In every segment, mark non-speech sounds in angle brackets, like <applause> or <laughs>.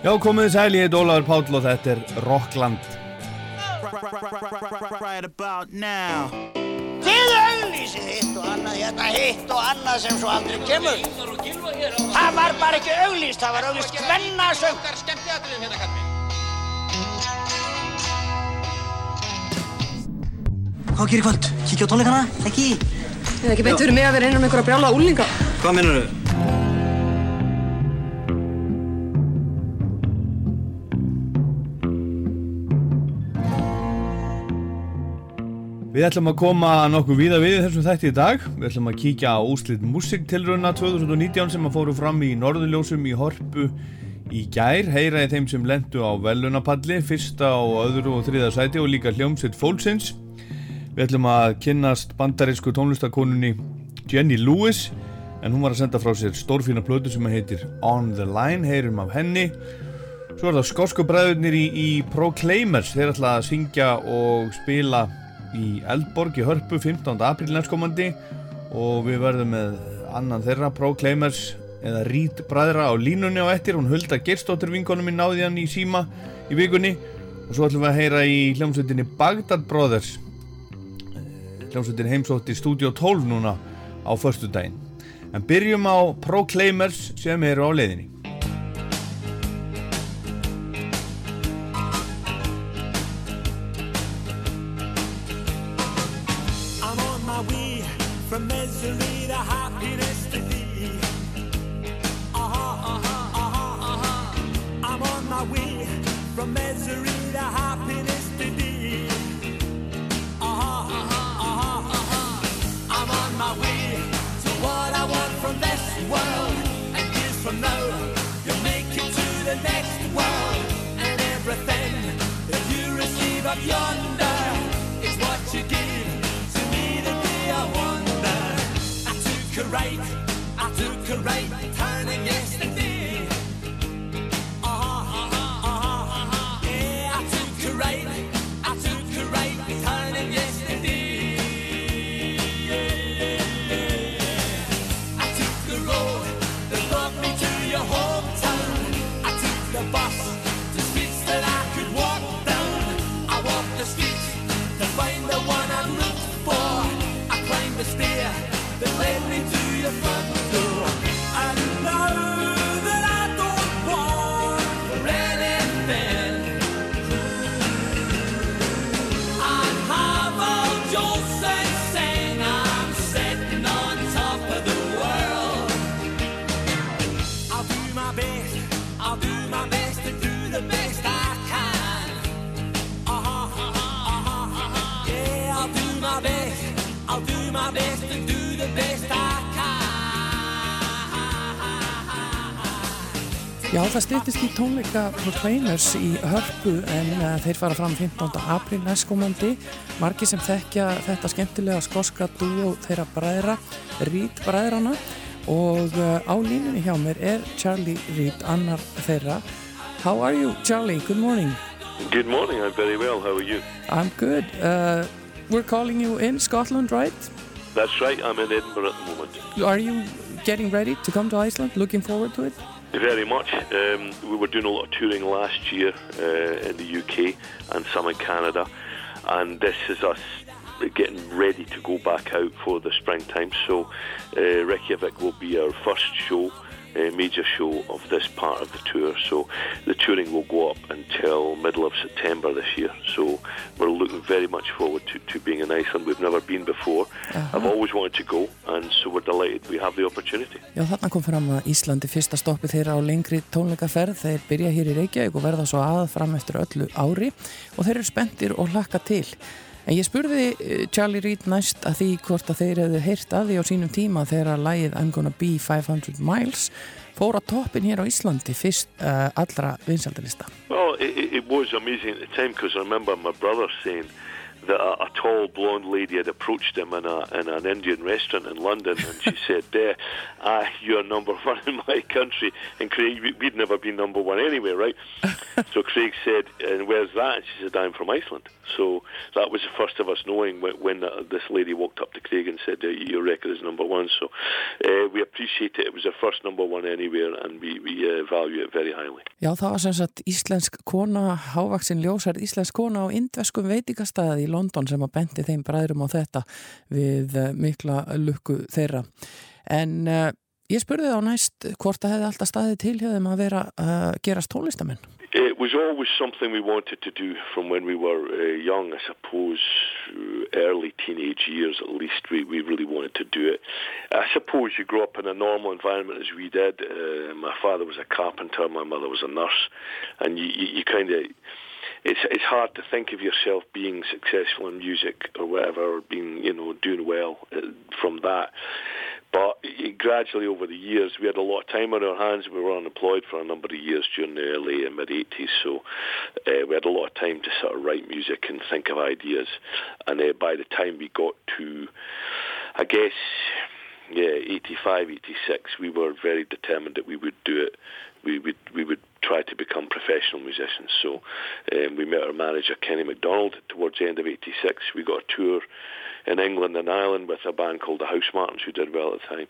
Já, komið þið sæl, ég heit Ólaður Páll og þetta er Rockland. Right about now Þið auglýsið hitt og annað, hérna hitt og annað sem svo aldrei kemur. Það var bara ekki auglýst, það var auglýst kvennasöng. Hvað gerir kvöld? Kíkja á tónleikana? Ekki? Það er ekki beint fyrir mig að vera einan um einhverja brjála úlinga. Hvað minnur þau? Við ætlum að koma nokkuð víða við þessum þætti í dag. Við ætlum að kíkja á úslit musiktilruna 2019 sem að fóru fram í Norðurljósum í Horpu í gær. Heyra í þeim sem lendu á velunapalli, fyrsta á öðru og þriða sæti og líka hljómsveit fólksins. Við ætlum að kynnast bandarísku tónlistakonunni Jenny Lewis en hún var að senda frá sér stórfína plötu sem heitir On The Line, heyrum af henni. Svo er það skosku bræðurnir í, í Proclaimers, þeir ætla að syngja og spila í Eldborg í Hörpu 15. apríl næstkomandi. Og við verðum með annan þeirra Proclaimers eða Rít bræðra á línunni á ettir hún Hulda Gerstóttir vinkonum í náði hann í síma í vikunni. Og svo ætlum við að heyra í hljómsveitinni Bagdad Brothers. Eh, hljómsveitin heimsótti Studio 12 núna á förstu daginn en byrjum á Proclaimers sem eru á leiðinni tónleika Proclaimers í hörpu en uh, þeir fara fram 15. apríl næstkomandi. Margi sem þekkja þetta skemmtilega skoska dúo þeirra bræðra, Reed bræðrana og uh, á línunni hjá mér er Charlie Reed, annar þeirra. How are you, Charlie? Good morning. Good morning, I'm very well. How are you? I'm good. Uh, we're calling you in Scotland, right? That's right, I'm in Edinburgh at the moment. Are you getting ready to come to Iceland? Looking forward to it? Very much. Um, we were doing a lot of touring last year uh, in the UK and some in Canada, and this is us getting ready to go back out for the springtime. So, uh, Reykjavik will be our first show. Uh, major show of this part of the tour. So the touring will go up until middle of September this year. So we're looking very much forward to, to being in Iceland. We've never been before. I've always wanted to go and so we're delighted we have the opportunity. Já, þarna kom fram að Íslandi fyrsta stoppi þeirra á lengri tónleikaferð. Þeir byrja hér í Reykjavík og verða svo að fram eftir öllu ári. Og þeir eru spenntir og hlakka til. En ég spurði eh, Charlie Reed næst að því hvort að þeir hefðu heyrt að því á sínum tíma þegar lagið I'm Gonna Be 500 Miles fór á toppin hér á Íslandi fyrst uh, allra vinsaldalista. Well, it- it was amazing at the time because I remember my brother saying that a, a tall blonde lady had approached him in, a, in an Indian restaurant in London, and she <laughs> said, "There, ah, you're number <laughs> one in my country." And Craig, we- we'd never been number one anyway, right? <laughs> so Craig said, "And where's that?" And she said, "I'm from Iceland." So that was the first of us knowing when, when uh, this lady walked up to Craig and said, "Your record is number one." So uh, we appreciate it. It was our first number one anywhere, and we we uh, value it very highly. Já, það var sem sagt íslensk kona, hávaksin ljósarð íslensk kona á indveskum veitingastæði London sem að bendi þeim bræðrum á þetta við eh, mikla lukku þeirra. En uh, ég spurði þá næst hvort það hefði alltaf staðið til hjá þeim að vera að gerast tónlistamenn. It was always something we wanted to do from when we were uh, young, I suppose, uh, early teenage years at least, we, we really wanted to do it. I suppose you grow up in a normal environment as we did. Uh, my father was a carpenter, my mother was a nurse, and you, you, you kind of. It's it's hard to think of yourself being successful in music or whatever, or being you know doing well uh, from that. But gradually over the years, we had a lot of time on our hands. We were unemployed for a number of years during the early and mid 80s, so uh, we had a lot of time to sort of write music and think of ideas. And uh, by the time we got to, I guess, yeah, 85, 86, we were very determined that we would do it. We would we would try to become professional musicians. So um, we met our manager Kenny MacDonald towards the end of '86. We got a tour in England and Ireland with a band called the House Martins who did well at the time,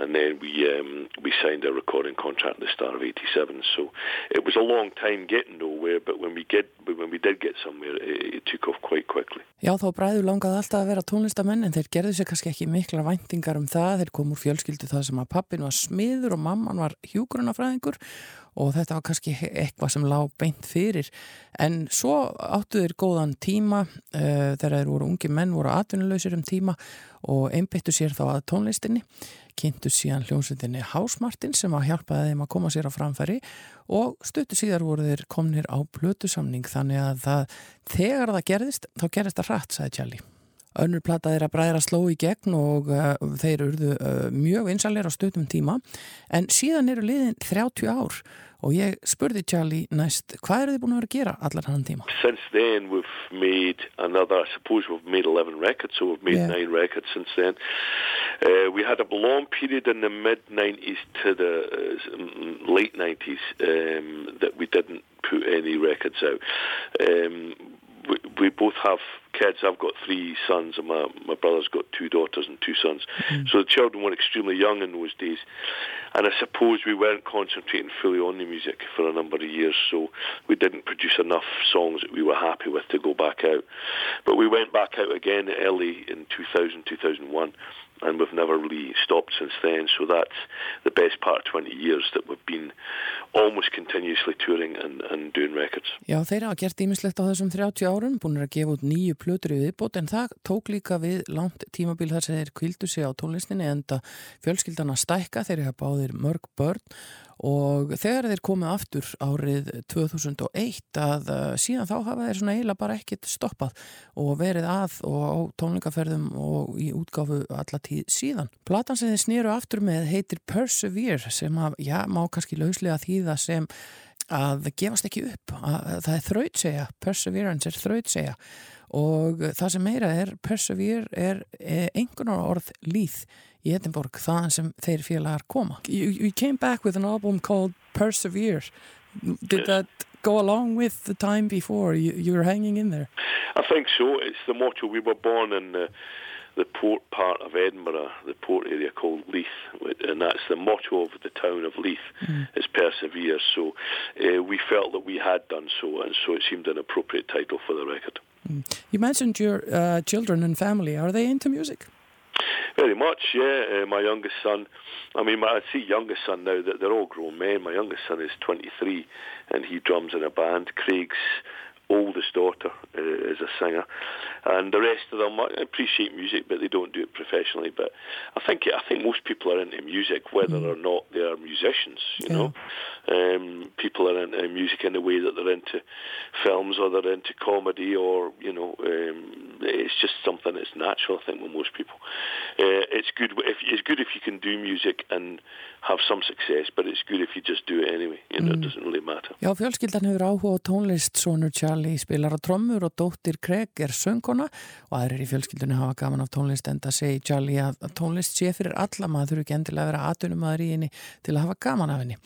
and then we um, we signed a recording contract at the start of '87. So it was a long time getting nowhere, but when we get when we did get somewhere, it, it took off quite quickly. Já, þá bræður langaði alltaf að vera tónlistamenn en þeir gerðu sér kannski ekki mikla væntingar um það. Þeir kom úr fjölskyldu það sem að pappin var smiður og mamman var hjúgrunafræðingur og þetta var kannski eitthvað sem lág beint fyrir. En svo áttu þeir góðan tíma uh, þegar þeir voru ungi menn, voru atvinnuleysir um tíma og einbyttu sér þá að tónlistinni kynntu síðan hljómsveitinni Hásmartin sem að hjálpaði þeim að koma sér á framfæri og stuttu síðar voru þeir komnir á plötusamning þannig að það, þegar það gerðist þá gerðist það hratt, sagði Tjalli. Önnur plata þeirra bræðra sló í gegn og uh, þeir urðu uh, mjög vinsalir á stuttum tíma en síðan eru liðin 30 ár og ég spurði Tjalli næst hvað eru þið búin að vera að gera allar hann tíma? since then we've made another I suppose we've made 11 records so we've made Yeah. nine records since then uh, we had a long period in the mid 90s to the uh, late 90s um, that we didn't put any records out um, we, we both have kids. I've got three sons and my, my brother's got two daughters and two sons. Mm-hmm. So the children were extremely young in those days. And I suppose we weren't concentrating fully on the music for a number of years, so we didn't produce enough songs that we were happy with to go back out. But we went back out again early in 2000, 2001, and we've never really stopped since then. So that's the best part of 20 years that we've been almost continuously touring and, and doing records. Já, þeir hafa gert ímislegt á þessum 30 árum, búin að gefa út nýju plötur í viðbót en það tók líka við langt tímabil þar sem þeir kvildu sig á tónlistinni enda fjölskyldan að stækka þeir hafa báðir mörg börn og þegar þeir komið aftur árið 2001 að uh, síðan þá hafa þeir svona eiginlega bara ekkit stoppað og verið að og á tónleikaferðum og í útgáfu alla tíð síðan. Platan sem þeir snýru aftur með heitir Persevere sem að, já, má kannski lauslega þýða sem að gefast ekki upp. Að, það er þrautsegja, perseverance er þrautsegja og það sem meira er persevere er, er einhvernar orð líð í Edinborg þaðan sem þeir félagar koma you, you came back with an album called Persevere did that go along with the time before you, you were hanging in there I think so. It's the motto. We were born in the, the port part of Edinburgh, the port area called Leith, and that's the motto of the town of Leith, is persevere. So uh, we felt that we had done so, and so it seemed an appropriate title for the record. you mentioned your uh, children and family are they into music? Very much, yeah. Uh, my youngest son, I mean, my, I see youngest son now that they're all grown men. My youngest son is 23, and he drums in a band. Craig's oldest daughter uh, is a singer, and the rest of them appreciate music, but they don't do it professionally. But I think I think most people are into music, whether or not they are musicians. You Yeah. know, um, people are into music in the way that they're into films or they're into comedy, or you know, um, it's just something that's natural. I think with most people. uh, it's good if it's good if you can do music and have some success, but it's good if you just do it anyway. You know, it doesn't really matter. Já, fjölskyldan hefur áhuga á tónlist, sonur Charlie spilar á trommur og dóttir Craig er söngkona og aðrir í fjölskyldunni hafa gaman af tónlist en það segi Charlie að tónlist sé fyrir alla maður þurfi ekki endilega að vera atunum aður í henni til að hafa gaman af henni.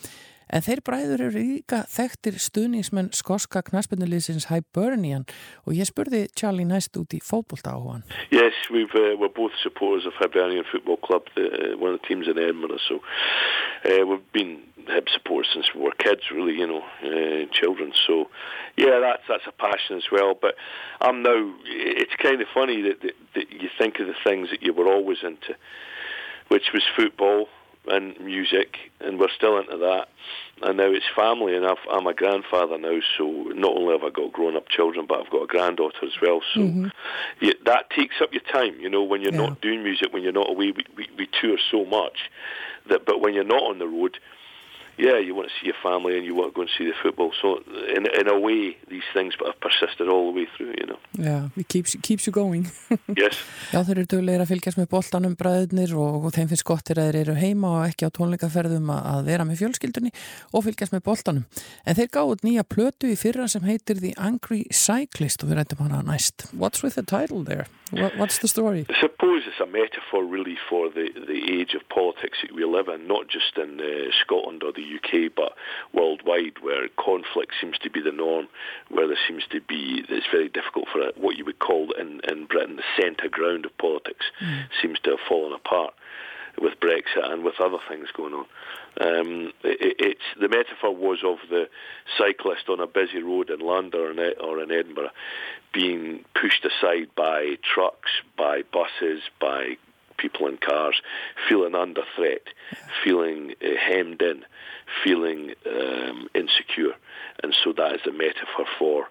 En þeir bræður eru líka þekktir stuðningsmenn skoska knaspinnuliðsins Hibernian og ég spurði Charlie næst út í fótbolta áhugan. Yes, we've uh, we're both supporters of Hibernian Football Club, the, uh, one of the teams in Edinburgh. So uh, we've been Hib supporters since we were kids, really, you know, uh, children. So yeah, that's that's a passion as well. But I'm now. It's kind of funny that, that that you think of the things that you were always into, which was football and music, and we're still into that. And now it's family, and I've, I'm a grandfather now, so not only have I got grown-up children, but I've got a granddaughter as well. So mm-hmm. yeah, that takes up your time, you know, when you're Yeah. not doing music, when you're not away. We, we, we tour so much that, but when you're not on the road, yeah, you want to see your family and you want to go and see the football. So in in a way, these things have persisted all the way through, you know. Já, it keeps, keeps you going. <laughs> Yes. Já, þeir eru duglegir að fylgjast með boltanum bræðurnir og, og þeim finnst gott þegar þeir eru heima og ekki á tónleikaferðum að, að vera með fjölskyldunni og fylgjast með boltanum. En þeir gáðu nýja plötu í fyrra sem heitir The Angry Cyclist og við rættum hana næst. What's with the title there? What, what's the story? I suppose it's a metaphor really for the, the age of politics that we live in, not just in uh, Scotland or the UK, but worldwide, where conflict seems to be the norm, where there seems to be, it's very difficult for what you would call in, in Britain the centre ground of politics seems to have fallen apart with Brexit and with other things going on. Um, it, it's the metaphor was of the cyclist on a busy road in London or in, or in Edinburgh being pushed aside by trucks, by buses, by people in cars, feeling under threat, feeling uh, hemmed in, feeling um, insecure, and so that is the metaphor for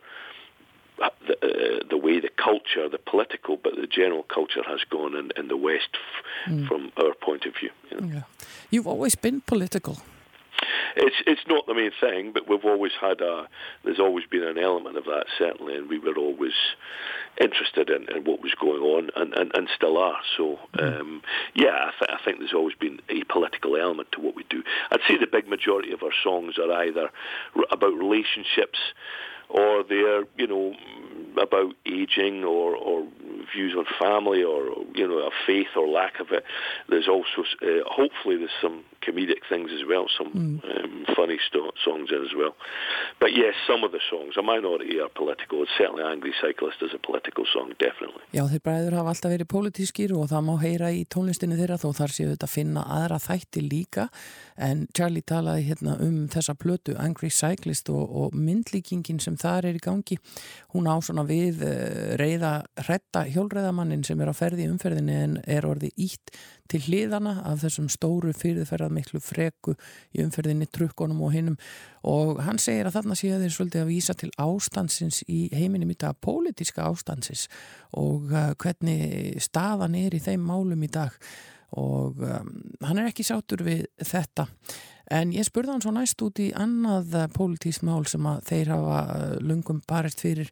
uh, the, uh, the way the culture, the political, but the general culture has gone in, in the West f- from our point of view. You know. Yeah. You've always been political. It's it's not the main thing, but we've always had a. There's always been an element of that certainly, and we were always interested in, in what was going on, and, and, and still are. So um, yeah, I, th- I think there's always been a political element to what we do. I'd say the big majority of our songs are either r- about relationships, or they're you know about aging or, or views on family or you know a faith or lack of it. There's also uh, hopefully there's some comedic things as well, some um, funny sto- songs in as well. But yes, some of the songs, a minority are political. It's certainly Angry Cyclist is a political song, definitely. Já, þeir bræður hafa alltaf verið pólitískir og það má heyra í tónlistinni þeirra þó þar séu þetta að finna aðra þætti líka en Charlie talaði hérna um þessa plötu Angry Cyclist og, og myndlíkingin sem þar er í gangi hún á svona við uh, reyða hretta hjólreiðamannin sem er á ferði umferðinni en er orðið ítt til hliðana af þessum stóru fyrirferðað miklu freku í umferðinni trukkonum og hinnum og hann segir að þarna séu þeir svolítið að vísa til ástansins í heiminum í dag, pólitíska ástansins og uh, hvernig staðan er í þeim málum í dag. Og um, hann er ekki sátur við þetta. En ég spurði hann svo næst út í annað uh, pólitískt mál sem að þeir hafa uh, lungum barist fyrir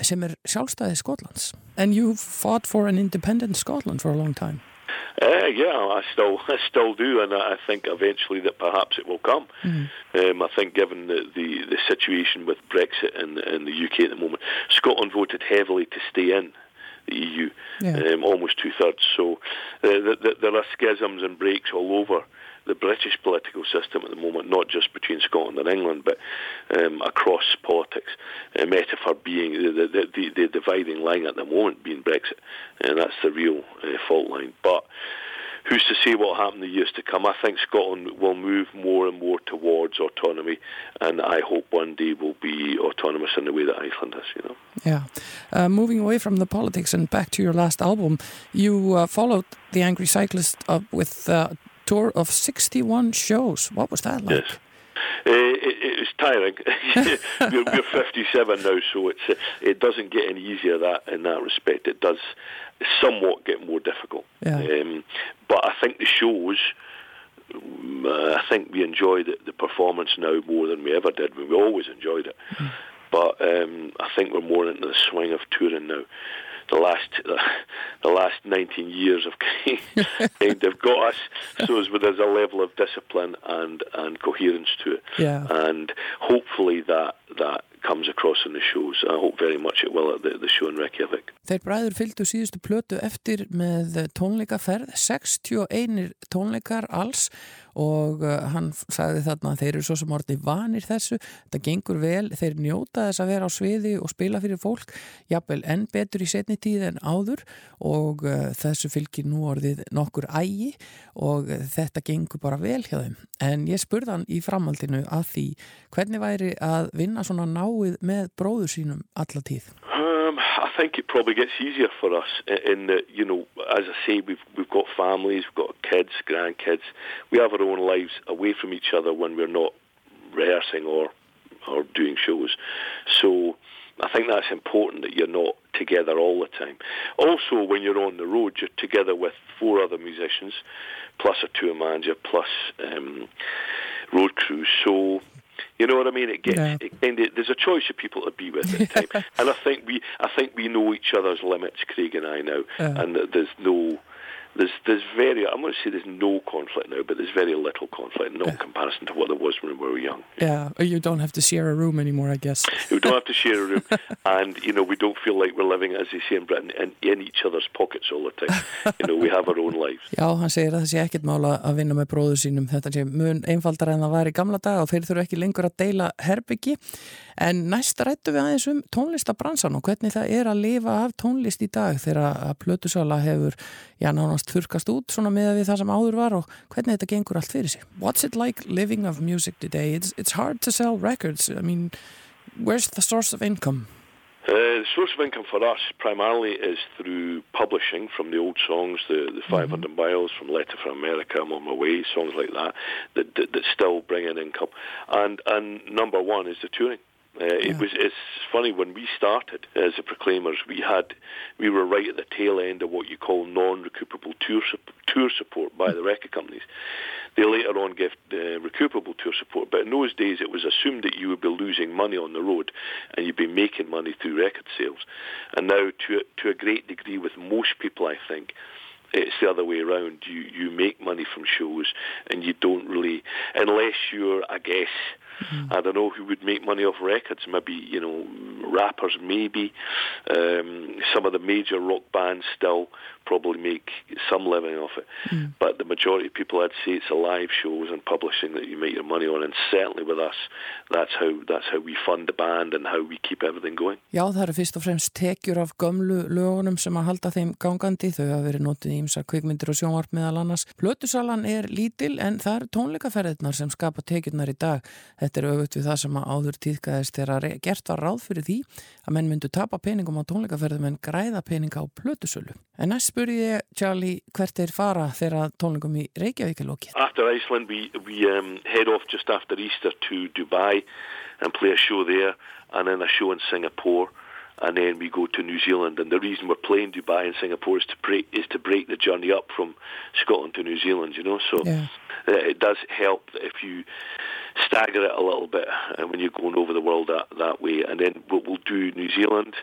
sem er sjálfstæði Skotlands. And you fought for an independent Scotland for a long time Uh, yeah, I still, <laughs> I still do, and I think eventually that perhaps it will come. Um, I think, given the, the, the situation with Brexit in, in the UK at the moment, Scotland voted heavily to stay in the EU, Yeah. um, almost two thirds. So uh, th- th- there are schisms and breaks all over the British political system at the moment, not just between Scotland and England, but um, across politics. A metaphor being the, the, the, the dividing line at the moment being Brexit, and that's the real uh, fault line. But who's to say what will happen in the years to come? I think Scotland will move more and more towards autonomy, and I hope one day will be autonomous in the way that Iceland is. You know. Yeah. Uh, moving away from the politics and back to your last album, you uh, followed the Angry Cyclist up with a tour of 61 shows. What was that like? Yes. Uh, it, it was tiring. <laughs> we're, we're 57 now, so it's uh, it doesn't get any easier that in that respect. It does somewhat get more difficult. Yeah. Um, but I think the shows. um, uh, I think we enjoy the, the performance now more than we ever did. We always enjoyed it, but um, I think we're more into the swing of touring now. The last the last 19 years of <laughs> kind of got us. So there's a level of discipline and and coherence to it, Yeah. and hopefully that that comes across in the shows. I hope very much it will at the, the show in Reykjavik. Þeir bræður fylgdu síðustu plötu eftir með tónleikaferð, 61 tónleikar alls og uh, hann sagði þarna þeir eru svo sem orðni vanir þessu, þetta gengur vel, þeir njóta þess að vera á sviði og spila fyrir fólk, jafnvel enn betur í setni tíð en áður og uh, þessu fylgir nú orðið nokkur ægi og þetta gengur bara vel hjá þeim. En ég spurði hann í framhaldinu að því hvernig væri að vinna svona náið með bróður sínum alla tíð. Think it probably gets easier for us in- that, you know, as I say, we've we've got families, we've got kids, grandkids. We have our own lives away from each other when we're not rehearsing or or doing shows. So I think that's important that you're not together all the time. Also, when you're on the road, you're together with four other musicians, plus a tour manager, plus um, road crews. So. You know what I mean? It gets Yeah. it of, there's a choice of people to be with at the time, <laughs> and I think we I think we know each other's limits, Craig and I now, Yeah. and that there's no there's there's very I'm going to say there's no conflict now, but there's very little conflict, no comparison to what there was when we were young. Yeah, you don't have to share a room anymore, I guess. We don't have to <laughs> share a room, and you know we don't feel like we're living, as they say in Britain, in, in each other's pockets all the time. you know, we have our own lives. <laughs> Já, hann segir að það sé ekkert mála að vinna með bróður sínum. Þetta sé mun einfaldar en það var í gamla daga og þeir þurfu ekki lengur að deila herbyggi. En næst rættu við aðeins um tónlistabransan og hvernig það er að lifa af tónlist í dag þegar að plötusala hefur, já, nánast þurkast út svona með við það sem áður var og hvernig þetta gengur allt fyrir sig. What's it like living of music today? It's, it's hard to sell records. I mean, where's the source of income? Uh, the source of income for us primarily is through publishing from the old songs, the, the 500 miles from Letter from America, I'm on my way, songs like that, that, that, that still bring in income. And, and number one is the touring. Uh, It was. It's funny when we started as the Proclaimers. We had, we were right at the tail end of what you call non-recuperable tour tour support by the record companies. They later on gave uh, recuperable tour support, but in those days it was assumed that you would be losing money on the road, and you'd be making money through record sales. And now, to a- to a great degree, with most people, I think it's the other way around. You you make money from shows, and you don't really, unless you're, I guess, I don't know who would make money off records. Maybe you know, rappers, maybe. Um, some of the major rock bands still probably make some living off it, but the majority of people, I'd say, it's the live shows and publishing that you make your money on. And certainly with us, that's how that's how we fund the band and how we keep everything going. Já, það eru fyrst og fremst tekjur af gömlu lögunum sem að halda þeim gangandi. Þau hafa verið notið í ymsa kvikmyndir og sjónvarp meðal annars. Plötusalan er lítil en það eru tónleikaferðirnar sem skapa tekjurnar í dag. Þetta er auðvitað við það sem að áður tíðkaðist þegar gert var ráð fyrir því að menn myndu tapa peningum á tónleikaferðum en græða peninga á plötusölu. En næst spurði ég, Charlie, hvert er fara þegar í Reykjavík er lokið? After Iceland, we we um, head off just after Easter to Dubai and play a show there, and then a show in Singapore, and then we go to New Zealand. And the reason we're playing Dubai and Singapore is to break is to break the journey up from Scotland to New Zealand. You know, so Yeah. uh, it does help if you stagger it a little bit uh, when you're going over the world that that way. And then we'll, we'll do New Zealand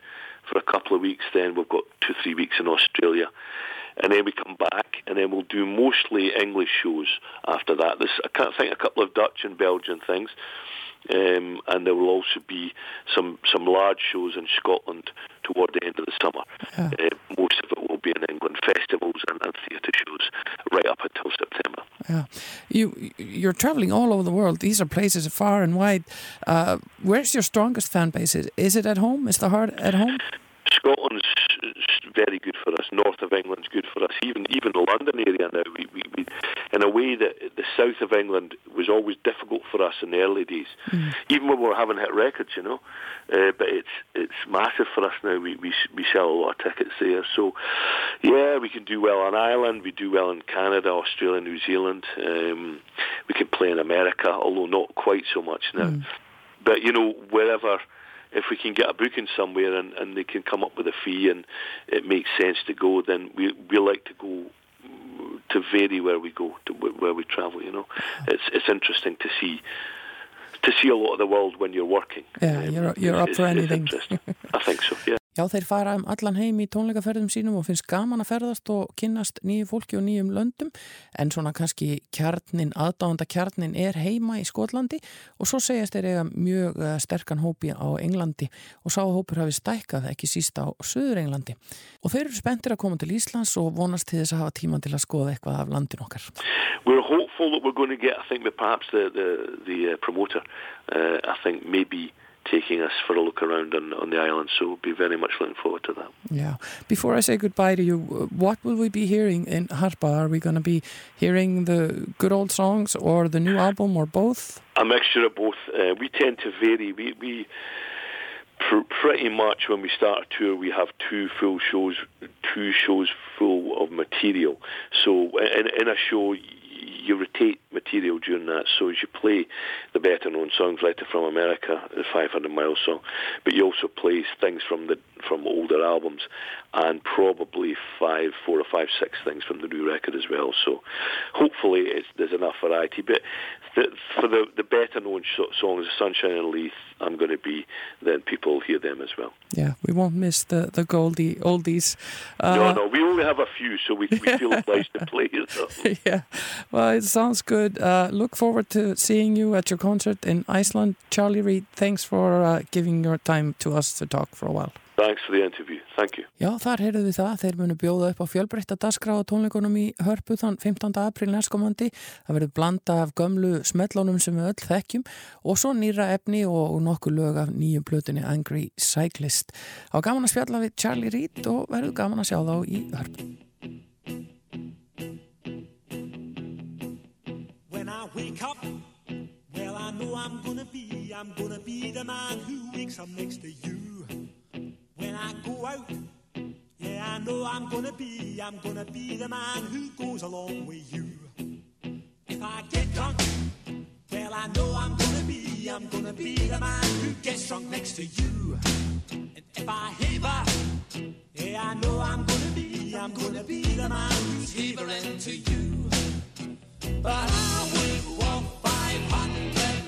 for a couple of weeks. Then we've got two three weeks in Australia and then we come back, and then we'll do mostly English shows after that. There's, I can't think, a couple of Dutch and Belgian things, um, and there will also be some some large shows in Scotland toward the end of the summer. Uh, most of it will be in England, festivals and, and theatre shows right up until September. Yeah. You, you're traveling all over the world. These are places far and wide. Uh, where's your strongest fan base? Is, is it at home? Is the heart at home? Scotland's very good for us. North of England's good for us. Even even the London area now. We, we, we in a way that the south of England was always difficult for us in the early days. Even when we were having hit records, you know. Uh, but it's it's massive for us now. We, we we sell a lot of tickets there. So yeah, we can do well in Ireland. We do well in Canada, Australia, New Zealand. Um, we can play in America, although not quite so much now. But you know, wherever if we can get a booking somewhere and, and they can come up with a fee and it makes sense to go, then we we like to go to vary where we go, to where we travel. You know, it's it's interesting to see to see a lot of the world when you're working. Yeah, you're- you're up for anything. I think so. Yeah. Já, þeir fara um allan heim í tónleikaferðum sínum og finnst gaman að ferðast og kynnast nýju fólki og nýjum löndum. En svona kannski kjarnin, aðdáðanda kjarnin er heima í Skotlandi og svo segjast þeir eiga mjög eh, sterkan hópi á Englandi. Og sá hópur hafi stækkað ekki síst á Suður Englandi og þeir eru spenntir að koma til Íslands og vonast til þess að hafa tíman til að skoða eitthvað af landin okkar. We're hopeful that we're going to get, I think, perhaps the, the, the uh, promoter, uh, I think, maybe taking us for a look around on, on the island. So we'll be very much looking forward to that. Yeah. Before I say goodbye to you, what will we be hearing in Harpa? Are we going to be hearing the good old songs or the new album or both? A mixture of both. Uh, we tend to vary. We, we pr- pretty much when we start a tour, we have two full shows, two shows full of material. So in, in a show, you rotate material during that. So as you play the better known songs, Letter from America, the 500 Mile song, but you also play things from the from older albums, and probably five, four or five, six things from the new record as well. So hopefully there's enough variety. But the, for the the better known sh- songs, Sunshine and Leith, I'm going to be then people hear them as well. Yeah, we won't miss the the Goldie oldies. Uh, no, no, we only have a few, so we, we feel <laughs> obliged to play them. <laughs> yeah, well, it sounds good. Uh, look forward to seeing you at your concert in Iceland. Charlie Reed, thanks for uh, giving your time to us to talk for a while. Thanks for the interview. Thank you. Já, þar heyrðu við það. Þeir munu bjóða upp á fjölbreytta daskra á tónleikunum í Hörpu þann 15. april næstkomandi. Það verður blanda af gömlu smellónum sem við öll þekkjum og svo nýra efni og nokkuð lög af nýjum plötunni Angry Cyclist. Á gaman að spjalla við Charlie Reed og verður gaman að sjá þá í Hörpu. When I wake up, well, I know I'm gonna be, I'm gonna be the man who wakes up next to you. I go out, yeah, I know I'm gonna be, I'm gonna be the man who goes along with you. If I get drunk, well, I know I'm gonna be, I'm gonna be the man who gets drunk next to you. And if I haver, yeah, I know I'm gonna be, I'm gonna be the man who's havering to you. But I would walk 500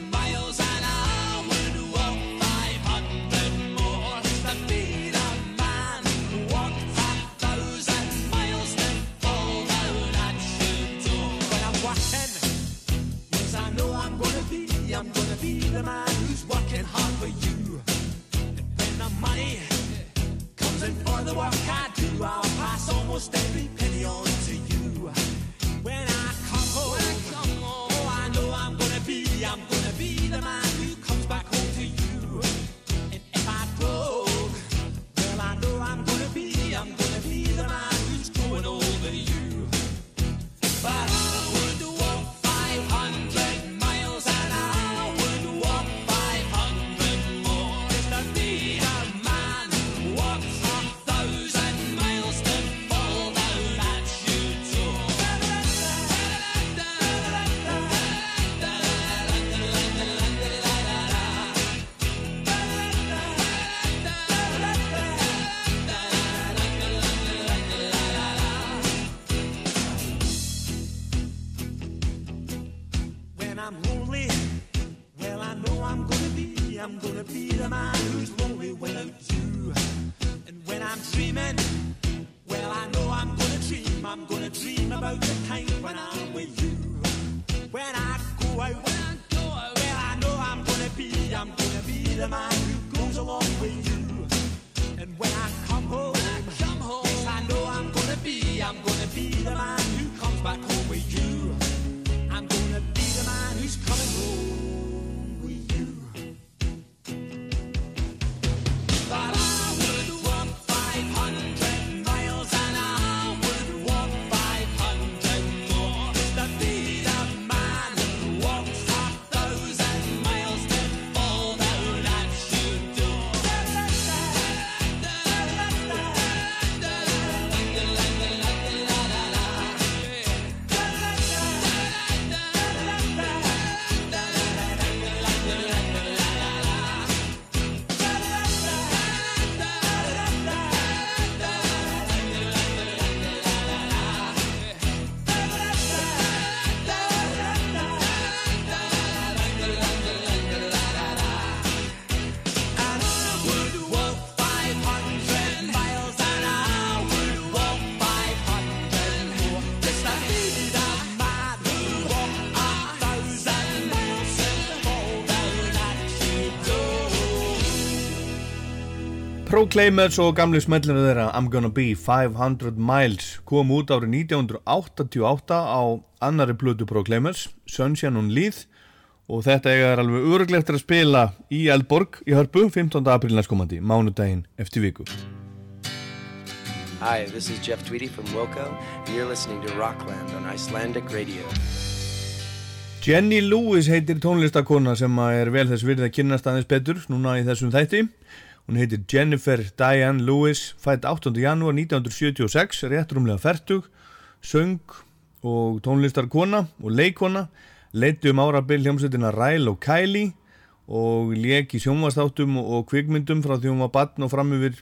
I'm gonna be the man who's working hard for you. And when the money comes in for the work I do, I'll pass almost every Proclaimers og gamli smellinu þeirra I'm Gonna Be 500 Miles kom út árið 1988 á annari plötu Proclaimers Sunshine on Leith og þetta er alveg öruglegt að spila í Eldborg í Hörpu 15. apríl næstkomandi, mánudaginn eftir viku Hi, this is Jeff Tweedy from Wilco, and you're listening to Rockland on Icelandic Radio. Jenny Lewis heitir tónlistakona sem er vel þess virði að kynast aðeins betur núna í þessum þætti Hún heitir Jennifer Diane Lewis, fætt 8. janúar 1976, rétt rúmlega færtug, söng og tónlistarkona og leikona, leiti um árabil hljómsveitina Ryle og Kylie og leik í sjónvastáttum og kvikmyndum frá því hún var batn og fram yfir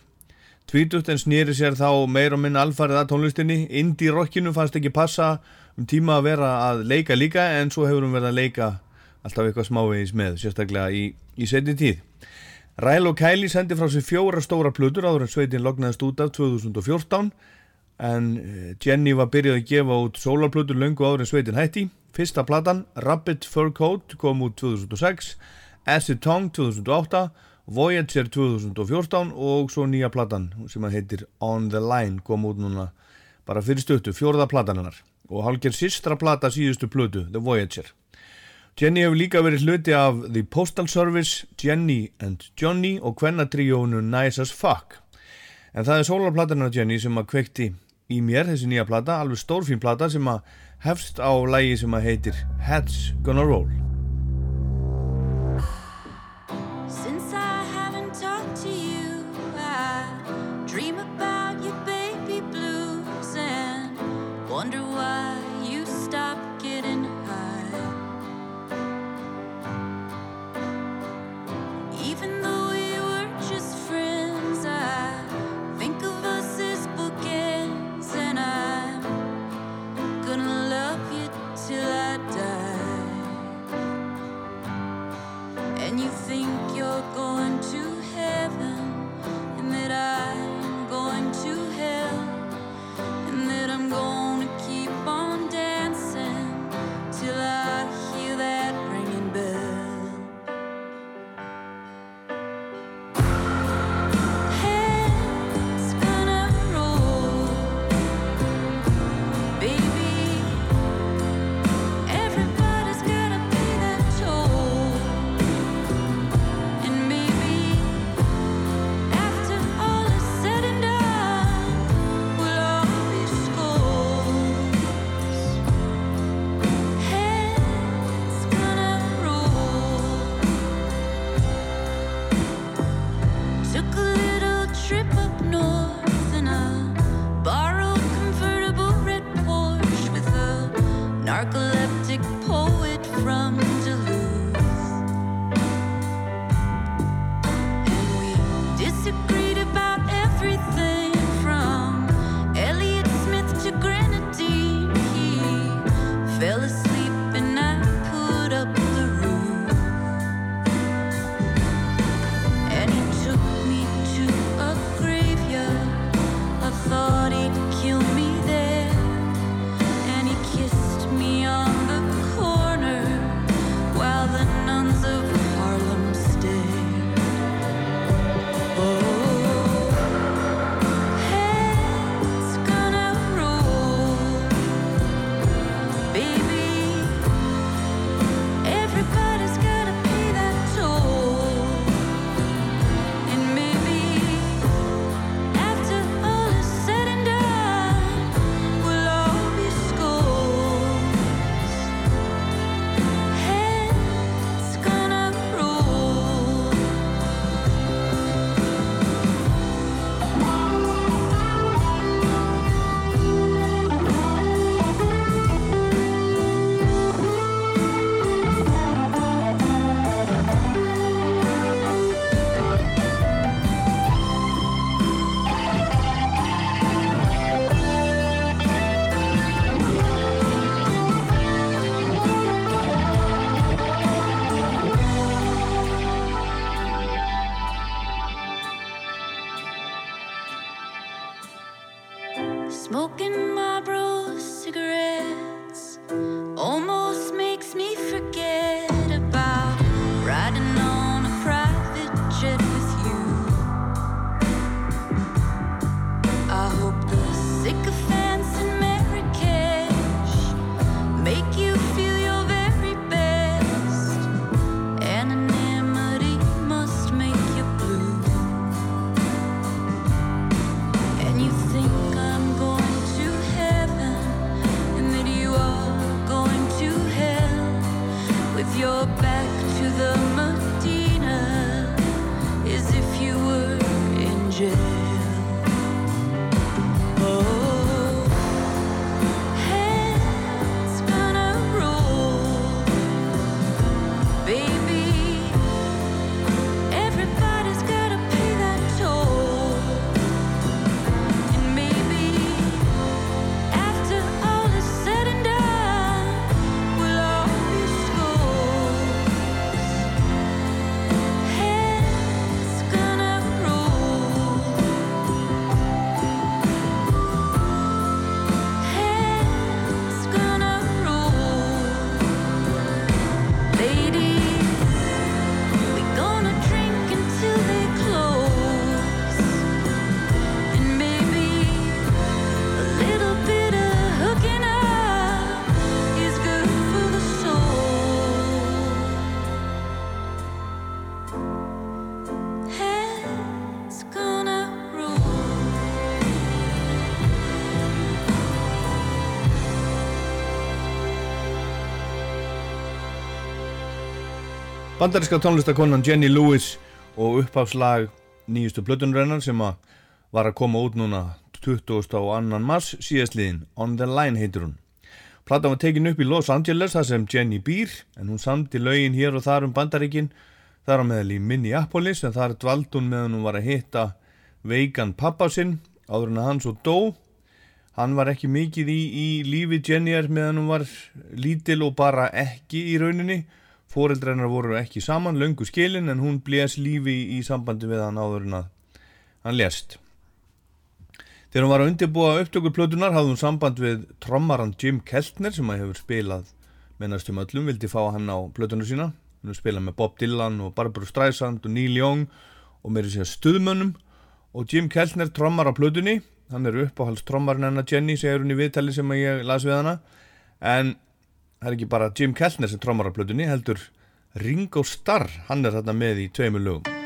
tvítugt en snýri sér þá meir og minna alfarið að tónlistinni. Indie rockinu fannst ekki passa um tíma að vera að leika líka en svo hefur hún verið að leika alltaf eitthvað smávegis með, sérstaklega í, í setni tíð. Ræl og Kæli sendi frá sér fjóra stóra plötur áður en sveitin lognaðist út af 2014 en eh, Jenny var byrjuð að gefa út sólarplötur löngu áður en sveitin hætti. Fyrsta platan, Rabbit Fur Coat, kom út 2006, Acid Tongue 2008, Voyager 2014 og svo nýja platan sem að heitir On The Line kom út núna bara fyrir stöttu, fjórða platan hennar og hálfgerð sístra plata síðustu plötu, The Voyager. Jenny hefur líka verið hluti af The Postal Service, Jenny and Johnny og kvennatríónu Nice as Fuck. En það er sólarplatarnar Jenny sem að kvekti í mér, þessi nýja plata, alveg stórfín plata sem að hefst á lægi sem að heitir Heads Gonna Roll. circle Bandaríska tónlistakonan Jenny Lewis og upphafslag nýjustu plötunrennar sem að var að koma út núna 20. og annan mars síðastliðin On the Line heitur hún. Platan var tekin upp í Los Angeles þar sem Jenny býr en hún samti lögin hér og þar um Bandaríkin þar á meðal í Minneapolis en þar dvald hún meðan hún var að hitta veikan pappa sinn áður en að hann svo dó Hann var ekki mikið í, í lífi Jennifer meðan hún var lítil og bara ekki í rauninni. Fóreldreinar voru ekki saman, löngu skilin, en hún blés lífi í, sambandi við hann áður en að hann lést. Þegar hún var að undirbúa upptökur plötunar hafði hún samband við trommaran Jim Keltner sem að hefur spilað mennastum öllum, vildi fá hann á plötunar sína. Hún hefur spilað með Bob Dylan og Barbara Streisand og Neil Young og meiri sér stuðmönnum og Jim Keltner trommar á plötunni hann er uppáhaldstrommarinn hennar Jenny segir hún í viðtali sem ég las við hana en það er ekki bara Jim Keltner sem trommar á plötunni heldur Ringo Starr, hann er þarna með í tveimur lögum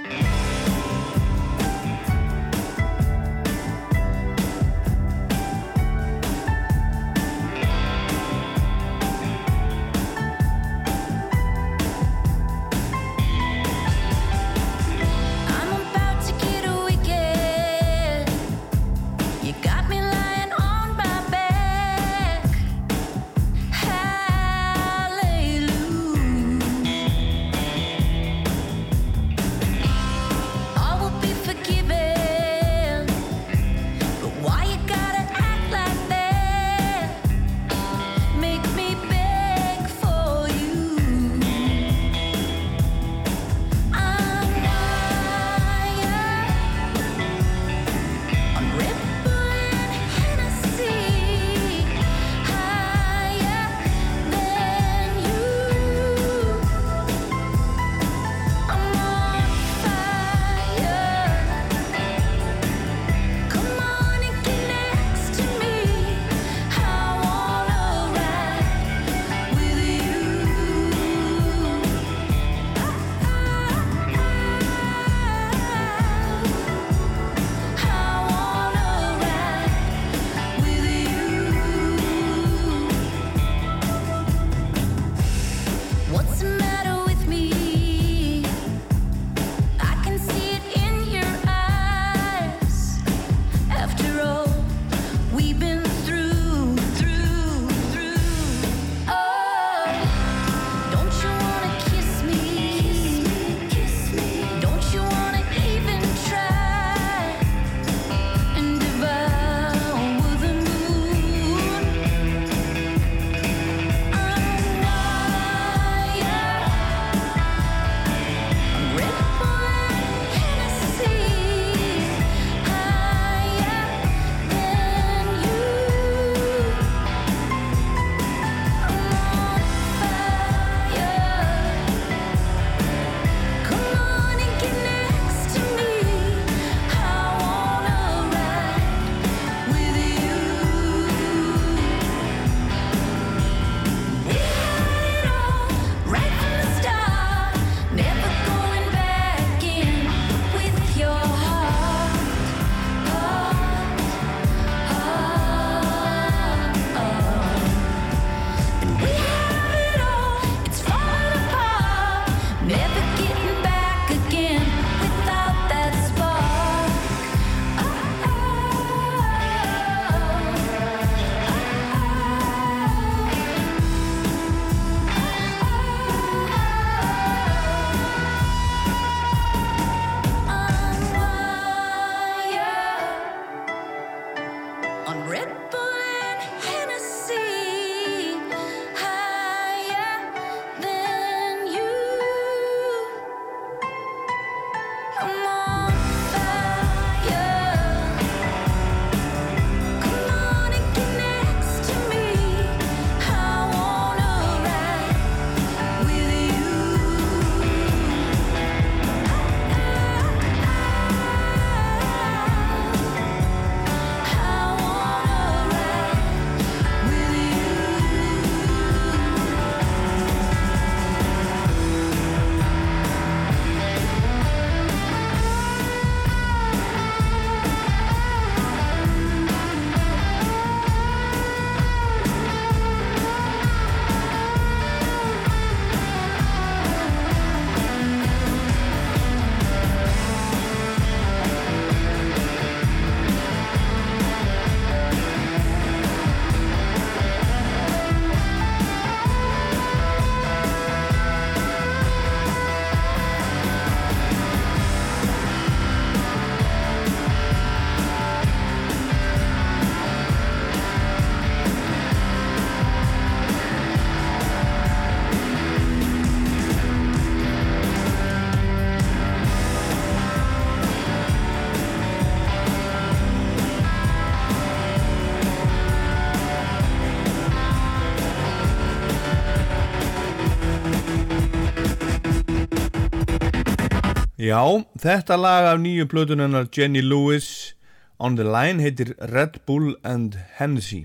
Já, þetta lag af nýju plötunennar Jenny Lewis On the Line heitir Red Bull and Hennessy.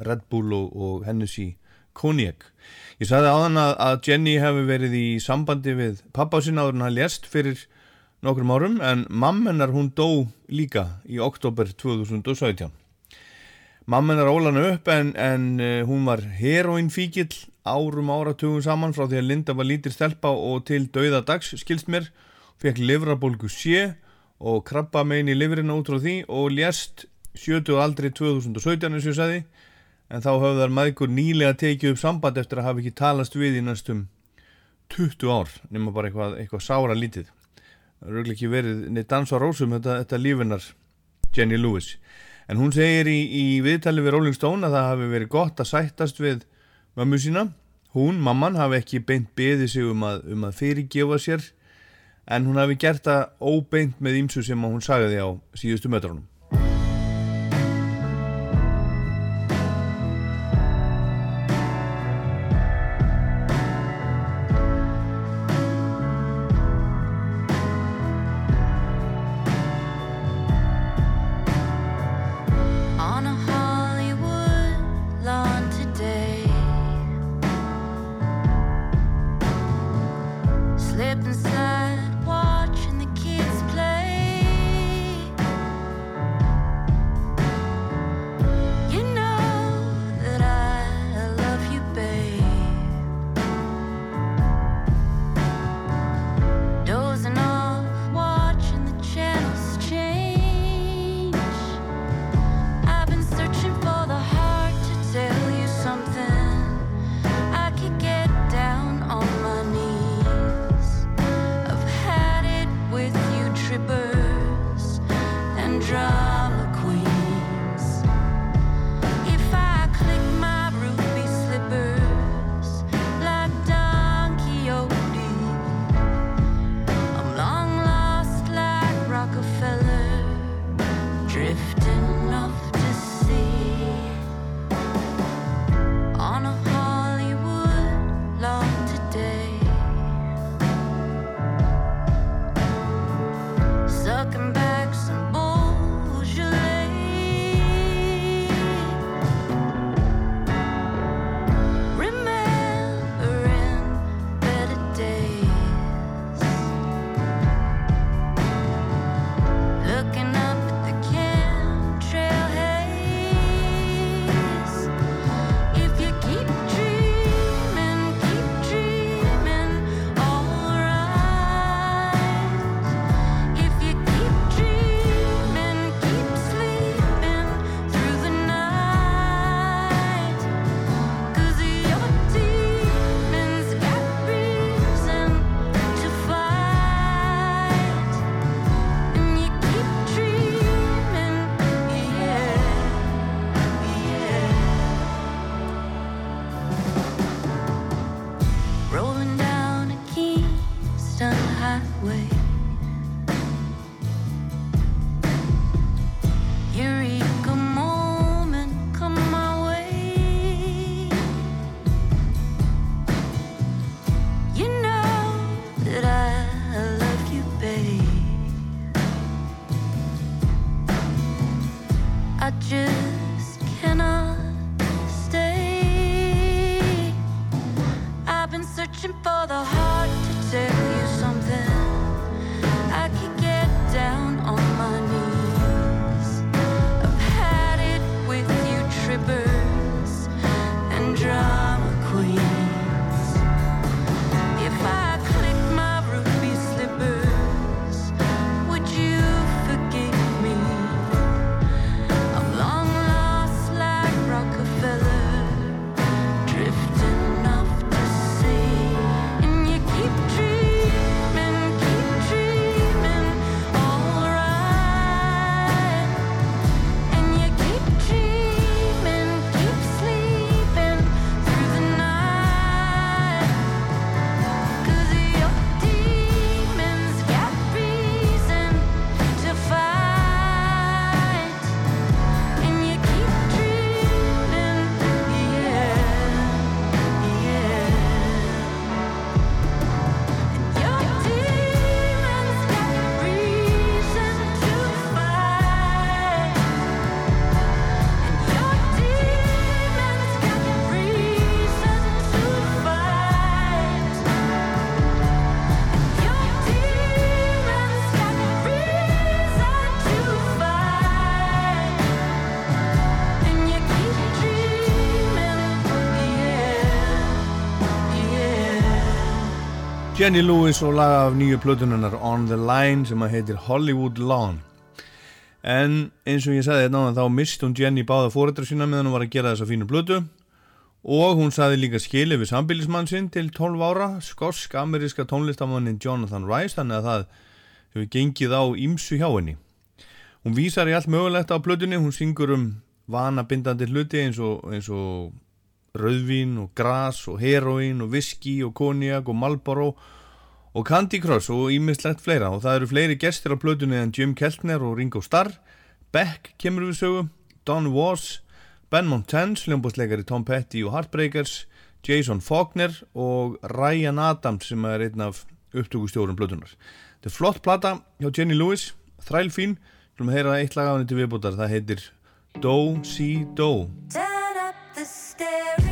Red Bull og, og Hennessy Cognac. Ég sagði áðan að, að Jenny hefði verið í sambandi við pappa sinna áður en hann lést fyrir nokkrum árum en mammenar hún dó líka í oktober 2017 Mammenar ólan upp en, en uh, hún var heroinfíkil árum áratugum saman frá því að Linda var lítir stelpa og til dauða dags skilst mér fekk livrabólgu sé og krabba megin í livrina út frá því og lést 70 aldri 2017 eins og ég sagði. En þá höfðar maður nýlega tekið upp samband eftir að hafa ekki talast við í næstum 20 ár nema bara eitthvað, eitthvað sára lítið. Það eru ekki verið neitt dans á rósum þetta, þetta lífinar Jenny Lewis. En hún segir í, í viðtali við Rolling Stone að það hafi verið gott að sættast við mömmu sína. Hún, mamman, hafi ekki beint beðið sig um að, um að fyrirgefa sér en hún hafi gert það óbeint með ímsu sem hún sagði á síðustu mötrunum. Jenny Lewis og lag af nýju plötununnar On the Line sem að heitir Hollywood Lawn. En eins og ég sagði hérna áðan, þá mist hún Jenny báða fórættra sína meðan hún var að gera þessa fínu plötu. Og hún saði líka skilið við sambilismann sinn til 12 ára skosk-ameríska tónlistamannin Jonathan Rice þannig að það hefur gengið á ímsu hjá henni. Hún vísar í allt mögulegt á plötunni hún syngur um vanabindandi hluti eins og, eins og rauðvín og gras og heroín og viski og konjak og Marlboro og Candy Crush og ímislegt fleira. Og það eru fleiri gestir á plötunni en Jim Keltner og Ringo Starr. Beck kemur við sögu Don Was, Ben Montans hljómbúsleikari Tom Petty og Heartbreakers Jason Faulkner og Ryan Adams sem er einn af upptökustjórum plötunar þetta er flott plata hjá Jenny Lewis þræl fín, hljóum að heyra eitt lag af henni til viðbútar, það heitir Do Si Do Turn up the stereo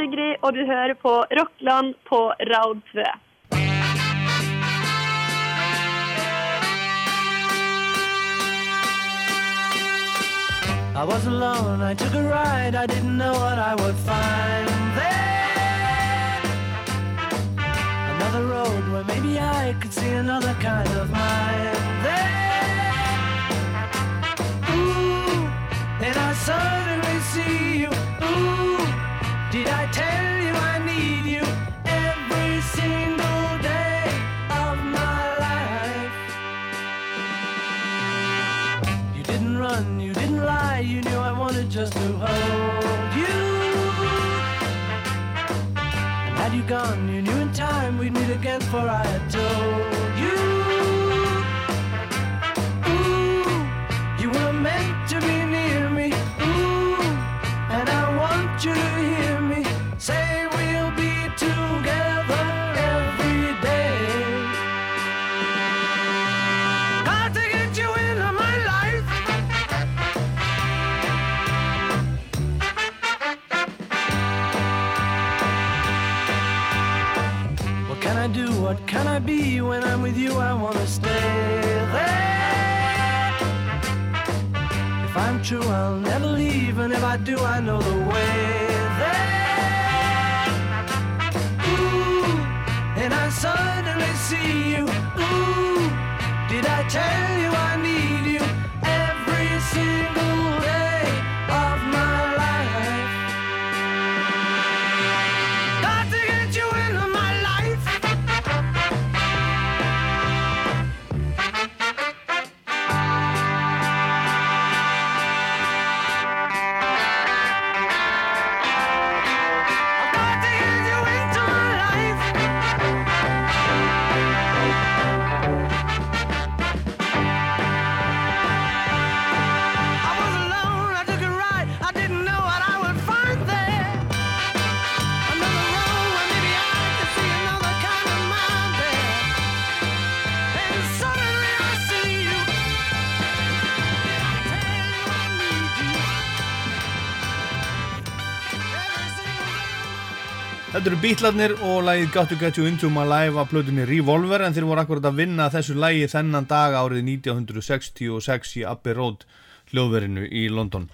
Sigrid, og du hører på Rockland på Raudsvø. I was alone, I took a ride, I didn't know what I would find there. Another road where maybe I could another kind of mind. there. ooh, and I suddenly for I be? When I'm with you, I wanna stay there. If I'm true, I'll never leave, and if I do, I know the way there. Ooh, and I suddenly see you. Ooh, did I tell you I need Þetta eru Beatlarnir og lagið Got to Get You Into My Life af plötunni Revolver en þeir voru akkurat að vinna þessu lagi þennan dag árið 1966 í Abbey Road hljóðverinu í London.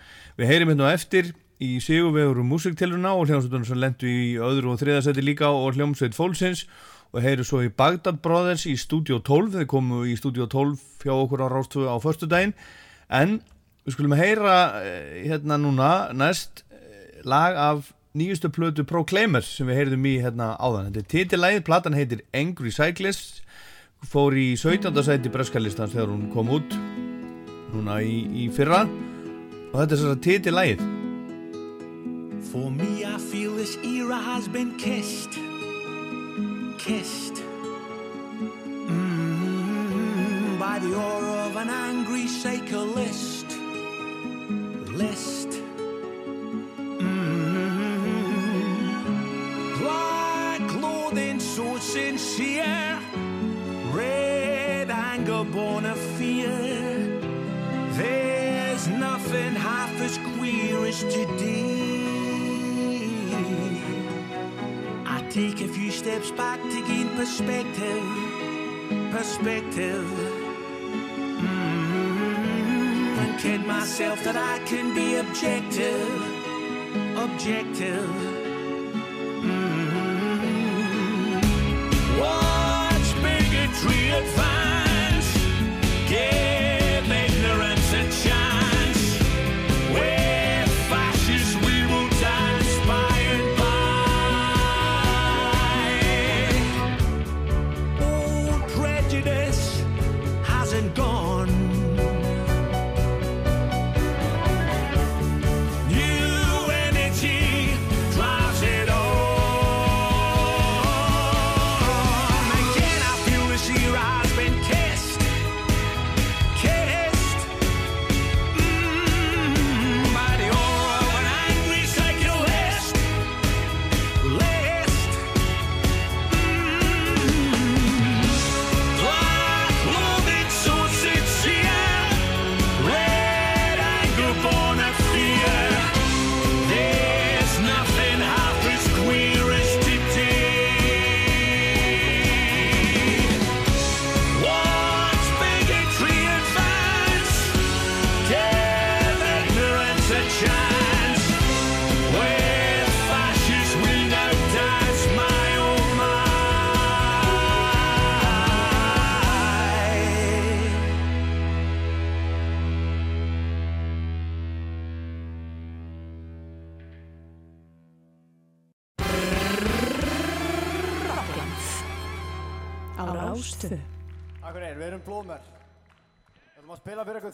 Við heyrim hérna eftir í sigurvegur um músiktilruna og hljómsveitunum sem lendu í öðru og þriðasæti líka og hljómsveit Fólksins. Og heyru svo í Bagdad Brothers í Studio 12, þeir komu í Studio 12 hjá okkur á Rástöfu á förstu daginn en við skulum heyra eh, hérna núna næst eh, lag af nýjustu plötu Proclaimers sem við heyrðum í hérna áðan. Þetta er titilæð, platan heitir Angry Cyclist, fór í 17. sæti breskalistans þegar hún kom út núna í, í fyrra og þetta er þess að titilæð. For me, I feel this era has been kissed. Kissed. Mm, by the aura of an angry cyclist. List. So sincere. Red anger born of fear. There's nothing half as queer as today. I take a few steps back to gain perspective. Perspective. Mm, and kid myself that I can be objective. Objective. can't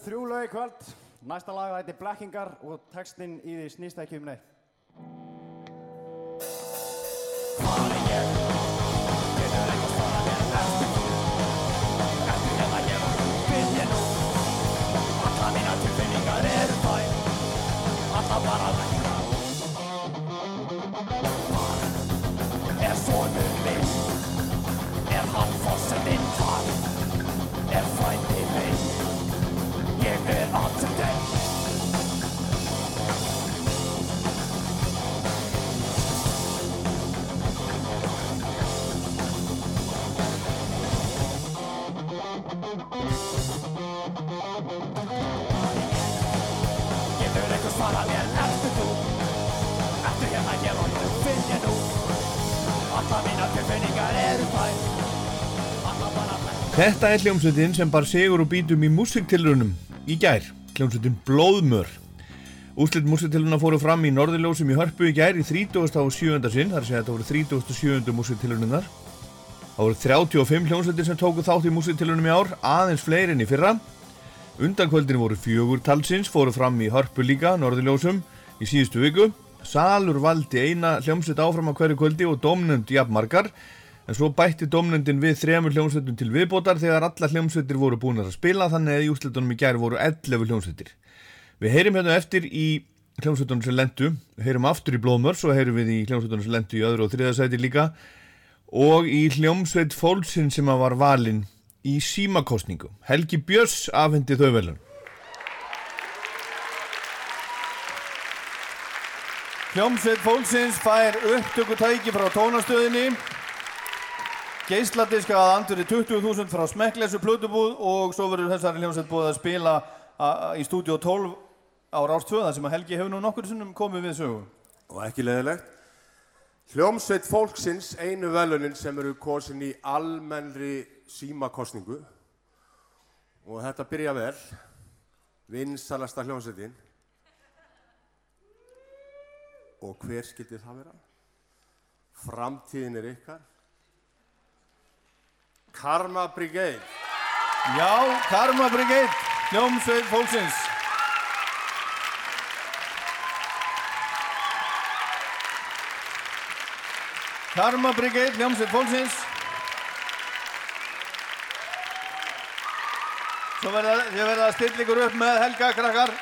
þrjú lög í kvöld. Næsta lag heitir Blekkingar og textinn í því snýst ekki um neitt. Getur einhver svarað mér Ertu þú Ertu hérna hér og nú finn ég nú Alla mínar tilfinningar eru bara Þetta er hljómsveitin sem bar sigur og bítum í músiktilrunum í gær, hljómsveitin Blóðmör. Úslit músiktilruna fóru fram í Norðurljósum í Hörpu í gær í 30. og 7. sinn, þar að segja þetta voru 37. músiktilrununar. Það voru 35 hljómsveitir sem tóku þátt í músiktilrunum í ár, aðeins fleiri en í fyrra. Undankvöldin voru fjögur talsins, fóru fram í Hörpu líka, Norðurljósum, í síðustu viku. Salur valdi eina hljómsveit áfram á hverju kvöldi og domnund jafnmargar, en svo bætti domnundin við þremur hljómsveitum til viðbótar þegar alla hljómsveitir voru búin að spila, þannig að í úslitunum í gær voru 11 hljómsveitir. Við heyrim hérna eftir í hljómsveitunum sem lendu, heyrim aftur í Blóðmör, svo heyrim við í hljómsveitunum sem lendu í öðru og þriðasæti líka og í hljómsveit fólksinn sem að var valinn í símakostningu. Helgi Björns afhendi þau velun. Hljómsveit fólksins fær upptökutæki frá tónastöðinni Geisladiska að anduri 20.000 frá Smekklesu plötubúð og svo verður þessari hljómsveit búið að spila í stúdíu 12 á Rástvöða sem að Helgi hefur nú nokkur sinnum komið við sögu. Og ekki leðilegt. Hljómsveit fólksins einu velunin sem eru kosin í almennri símakostningu. Og þetta byrja vel. Vinsalasta hljómsveitin. Og hver skildi það vera? Framtíðin er ykkar. Karma Brigade. Já, Karma Brigade, hljómsveit fólksins. Karma Brigade, hljómsveit fólksins. Svo verða, að stilla ykkur upp með Helga, krakkar.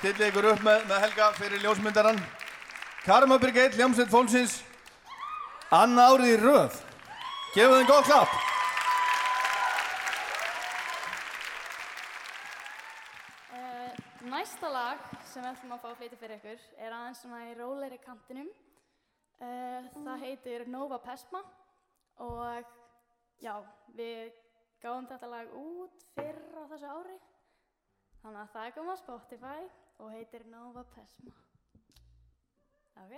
Stilla ykkur upp með, með Helga fyrir ljósmyndaran. Karma Brigade, hljómsveit fólksins. Anna árið í röð. Gefum þeim góð klapp. Uh, næsta lag sem við ætlum að fá að flytja fyrir ykkur er aðeins svona í róleiri kantinum. Uh, það heitir Nova Pesma og já, við gáum þetta lag út fyrr á þessu ári. Þannig að það komið á Spotify og heitir Nova Pesma. Ok.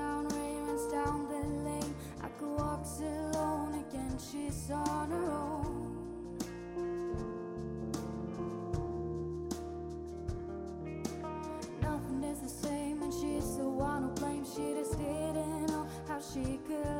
Down rain runs down the lane. I could walk alone again. She's on her own. Nothing is the same, and she's the one who blames. She just didn't know how she could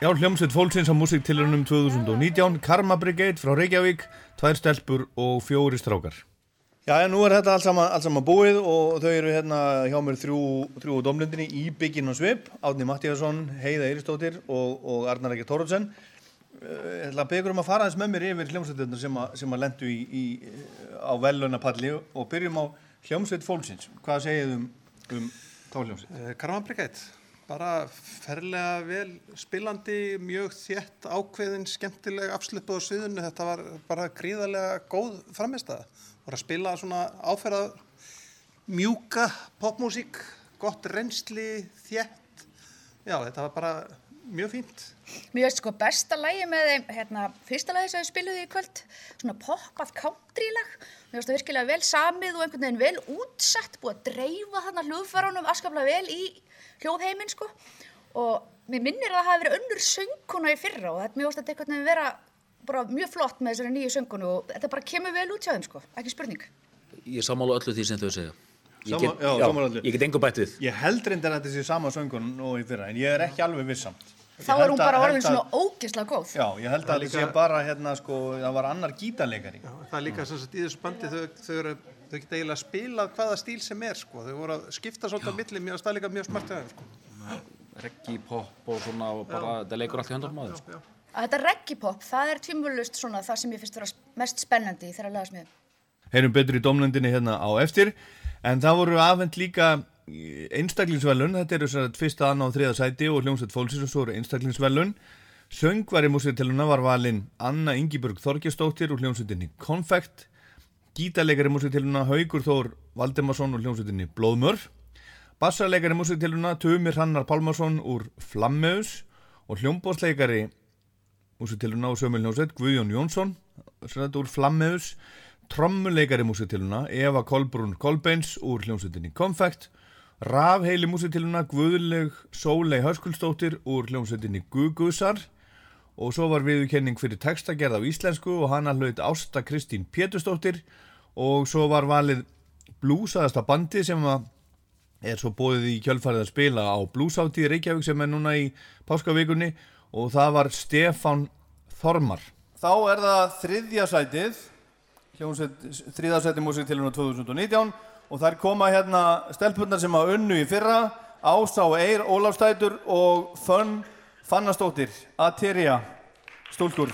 Já, hljómsveit fólksins á músiktilunum 2019, Karma Brigade frá Reykjavík, tvær stelpur og fjóri strákar. Já, en nú er þetta allt saman, allt saman búið og þau eru hérna hjá mér þrjú, þrjú á domlindinni í Bygginn og Svip, Átni Mattíasson, Heiða Eiristóttir og, og Arnar Ekki Tórótsen. Ég ætla að byggja um að fara aðeins með mér yfir hljómsveitirna sem, að- sem að lendu í, í, á velunapalli og byrjum á hljómsveit fólksins. Hvað segið um, um þá hljómsveit? Eh, Karma Brigade, bara ferlega vel spilandi, mjög þétt ákveðin, skemmtileg afslöpuð á sviðinu, þetta var bara gríðarlega góð framistæða. Var að spila svona áferða mjúka popmúsík, gott reynsli, þétt, já þetta var bara mjög fínt. Mér veist sko besta lægi með þeim, hérna, fyrsta lægi sem við spiluði í kvöld, svona poppað country-lag. Mér veist það virkilega vel samið og einhvern veginn vel útsett, búið að dreifa þarna hljóðfærunum afskaplega vel í hljóðheiminn sko. Og mér minnir að það hafi verið önnur söngkona í fyrra og þetta mér veist þetta einhvern veginn vera bara mjög flott með þessari nýju söngkonu og þetta bara kemur vel út hjá þeim sko, ekki spurning. Ég sammála öllu því sem þau segja. Ég Sama- get, já, já, ég get engu bætt við. Ég held reyndar að þetta sé sama söngun og í fyrra, en ég er ekki alveg vissamt. Þá er hún bara orðin svona ógeðslega góð. Já, ég held Það að þetta sé bara hérna sko, það var annar gítarleikari. Það er líka sem sagt í þessu bandi þau, þau, eru, þau geta eiginlega spilað hvaða stíl sem er sko. Þau voru að skipta svolítið á milli, það líka mjög smart sko. Reggi, pop og svona og bara, það leikur allt í höndunum á þeim. sko. Að þetta reggae pop, það er tvímvöldust svona það sem ég finnst vera mest spennandi í þeirra lagasmiðum. Heyrum betur í domlendinni hérna á eftir, en það voru afhend líka einstaklingsvelun, þetta eru að fyrsta, annað og þriða sæti og hljómsveit fólksins og svo eru einstaklingsvelun. Söngvari músitiluna var valinn Anna Ingibjörg Þorgesdóttir úr hljómsveitinni Konfekt, gítarleikari músitiluna Haugur Þór Valdemarsson úr hljómsveitinni Blóðmör, bassarleikari músitiluna Tumir Hannar Pálmarsson úr Flammeus. Og hljómbósleikari músitiluna og sömul hljómsveit Guðjón Jónsson úr Flammeus. Trommuleikari músitiluna Eva Kolbrún Kolbeins úr hljómsveitinni Konfekt rafheili músitiluna Guðleg Sólei Höskulsdóttir úr hljómsveitinni Gugusar og svo var viðurkenning fyrir textagerð á íslensku og hana hlaut Ásta Kristín Pétursdóttir. Og svo var valið blúsaðasta bandi sem er svo bóðið í kjölfarið að spila á blúsáttíð Reykjavík sem er núna í páskavíkunni og það var Stefán Þormar. Þá er það þriðja sætið, þriðja sætið músiktiluna 2019 og þær koma hérna stelpunnar sem að unnu í fyrra, og Eir Ólafstætur og Fönn Fannastóttir, Ateria, stúlkur.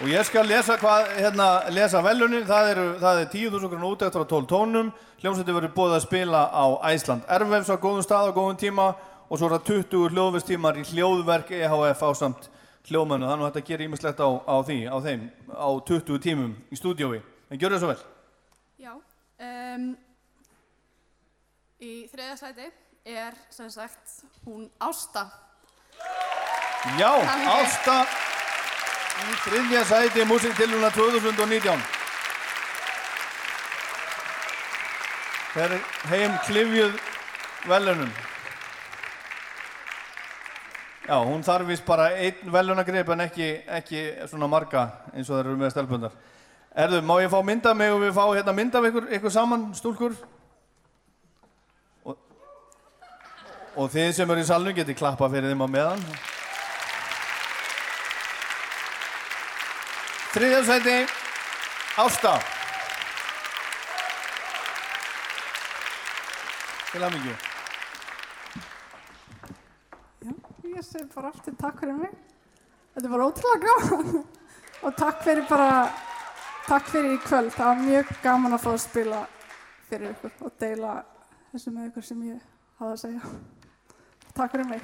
Og ég skal lesa hérna, lesa velunin, það, eru, er 10.000 krónu útækt frá 12 tónum, hljómsveitir verður búið að spila á Æsland Erfefs á góðum stað á góðum tíma og svo er það 20 hljóðvistímar í hljóðverk EHF ásamt hljóðmennu, þannig að þetta gerir ímislegt á, á því, á þeim, á 20 tímum í stúdiói. En gjör það svo vel. Já, um, í þriða sæti er sem sagt hún Ásta. Já. Ásta í þriðja sæti músiktiluna 2019. Þeir heim klifjuð velunum. Já, hún þarf vist bara einn velunagrip en ekki, ekki svona marga eins og þeir eru með stelpundar. Erðu, má ég fá mynda mig og við fá hérna mynda af ykkur, ykkur saman, stúlkur? Og, og þið sem eru í salnum getið klappa fyrir þeim á meðan. Þriðja sæti, Ásta. Til hamingju. Ég segi bara aftur takk fyrir mig. Þetta var ótrúlega gaman. Og takk fyrir bara, takk fyrir í kvöld. Það var mjög gaman að fá að spila fyrir ykkur og deila þessu með ykkur sem ég hafði að segja. Takk fyrir mig.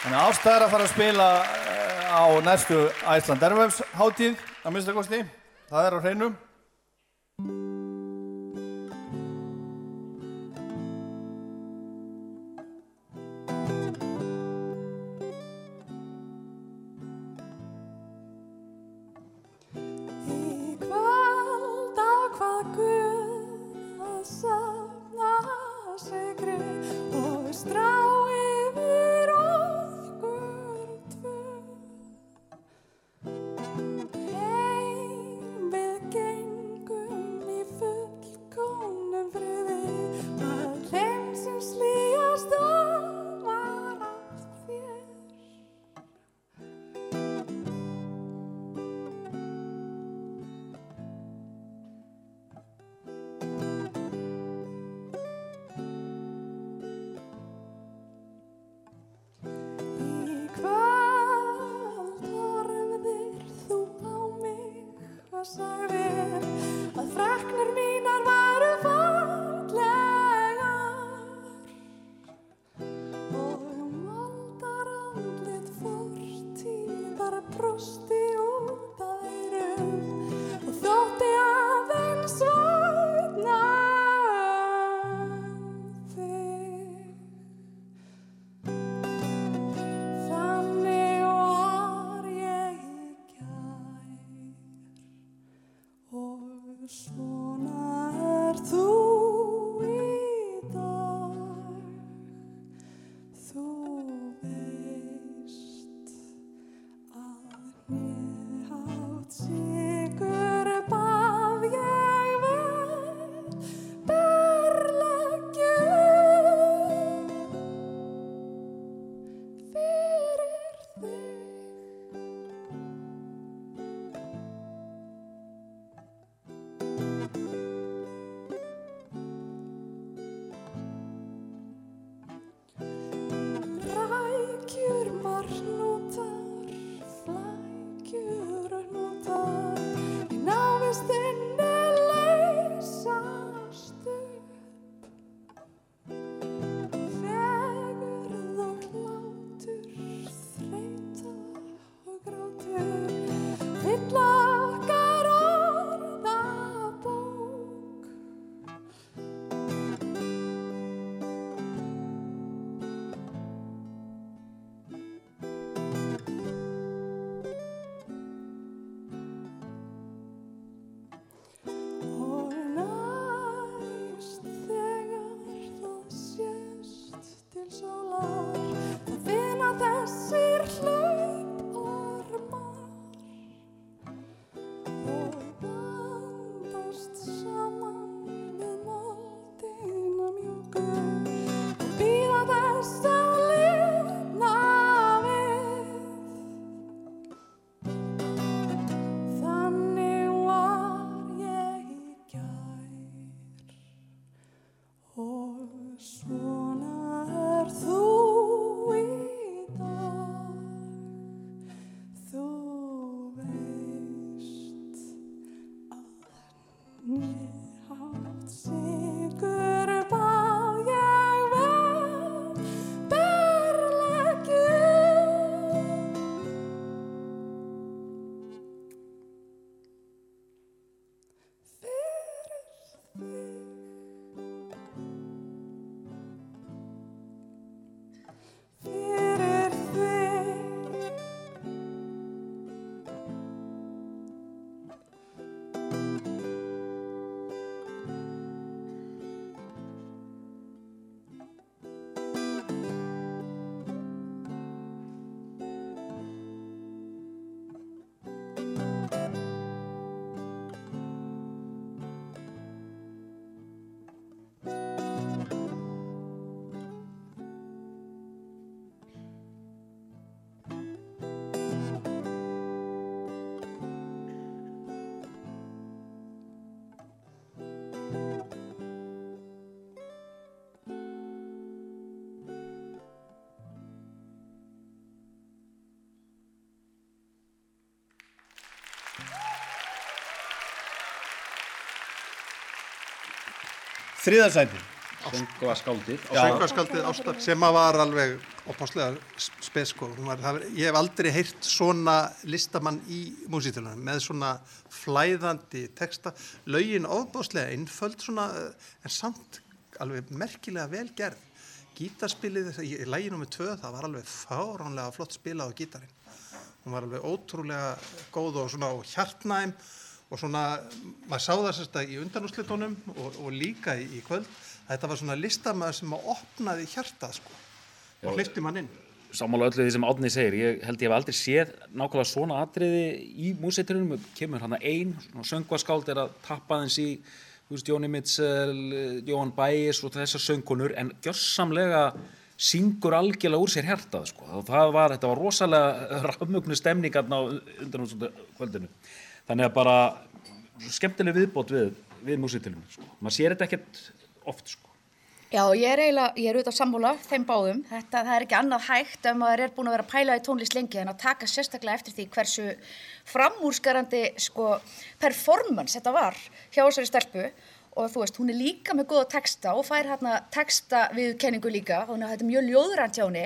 Þannig að Ásta er að fara að spila eh, á næstu Æsland Airwaves hátíð, að minnsta kosti. Það er á hreinu. segredos. Þriðarsæti Söngva skáldið Söngvaskaldið Ástar sem að var alveg opáslega spesko. Ég hef aldrei heyrt svona listamann í músítilunum með svona flæðandi texta. Laugin ofbáslega einföld svona eh, en samt alveg merkilega vel gerð. Gítarspilið í læginu með tvö það var alveg fáránlega flott spilað á gítarinn. Hún var alveg ótrúlega góð og svona og hjartnæm og svona, maður sá það sérst að í undanúslitunum og, og líka í, í kvöld. Þetta var svona listamæður sem að opnaði hjartað sko og hlifti mann inn. Sammála öllu því sem Átni segir, ég held ég hef aldrei séð nákvæmlega svona atriði í músitrunum, kemur hann að ein, söngvaskáld er að tappa aðeins í, þú veist, Jóni Mitchell, Jóhann Bæis og þessar söngunur, en gjörsamlega syngur algjörlega úr sér hjartað, sko, og það var, þetta var rosalega <laughs> rafmögnu stemningarna undan kvöldinu. Þannig að bara skemmtileg viðbót við, við músitrunum, sko. Maður sér þetta ekkert oft, sko. Já, ég er eiginlega, ég er auðvitað sammála þeim báðum. Þetta, það er ekki annað hægt ef maður er búin að vera að pæla í tónlist lengi en að taka sérstaklega eftir því hversu framúrskarandi, sko, performance þetta var hjá þessari stelpu og þú veist, hún er líka með góða texta og fær hérna texta viðkenningu líka, hún er þetta er mjög ljóðrænt hjá henni.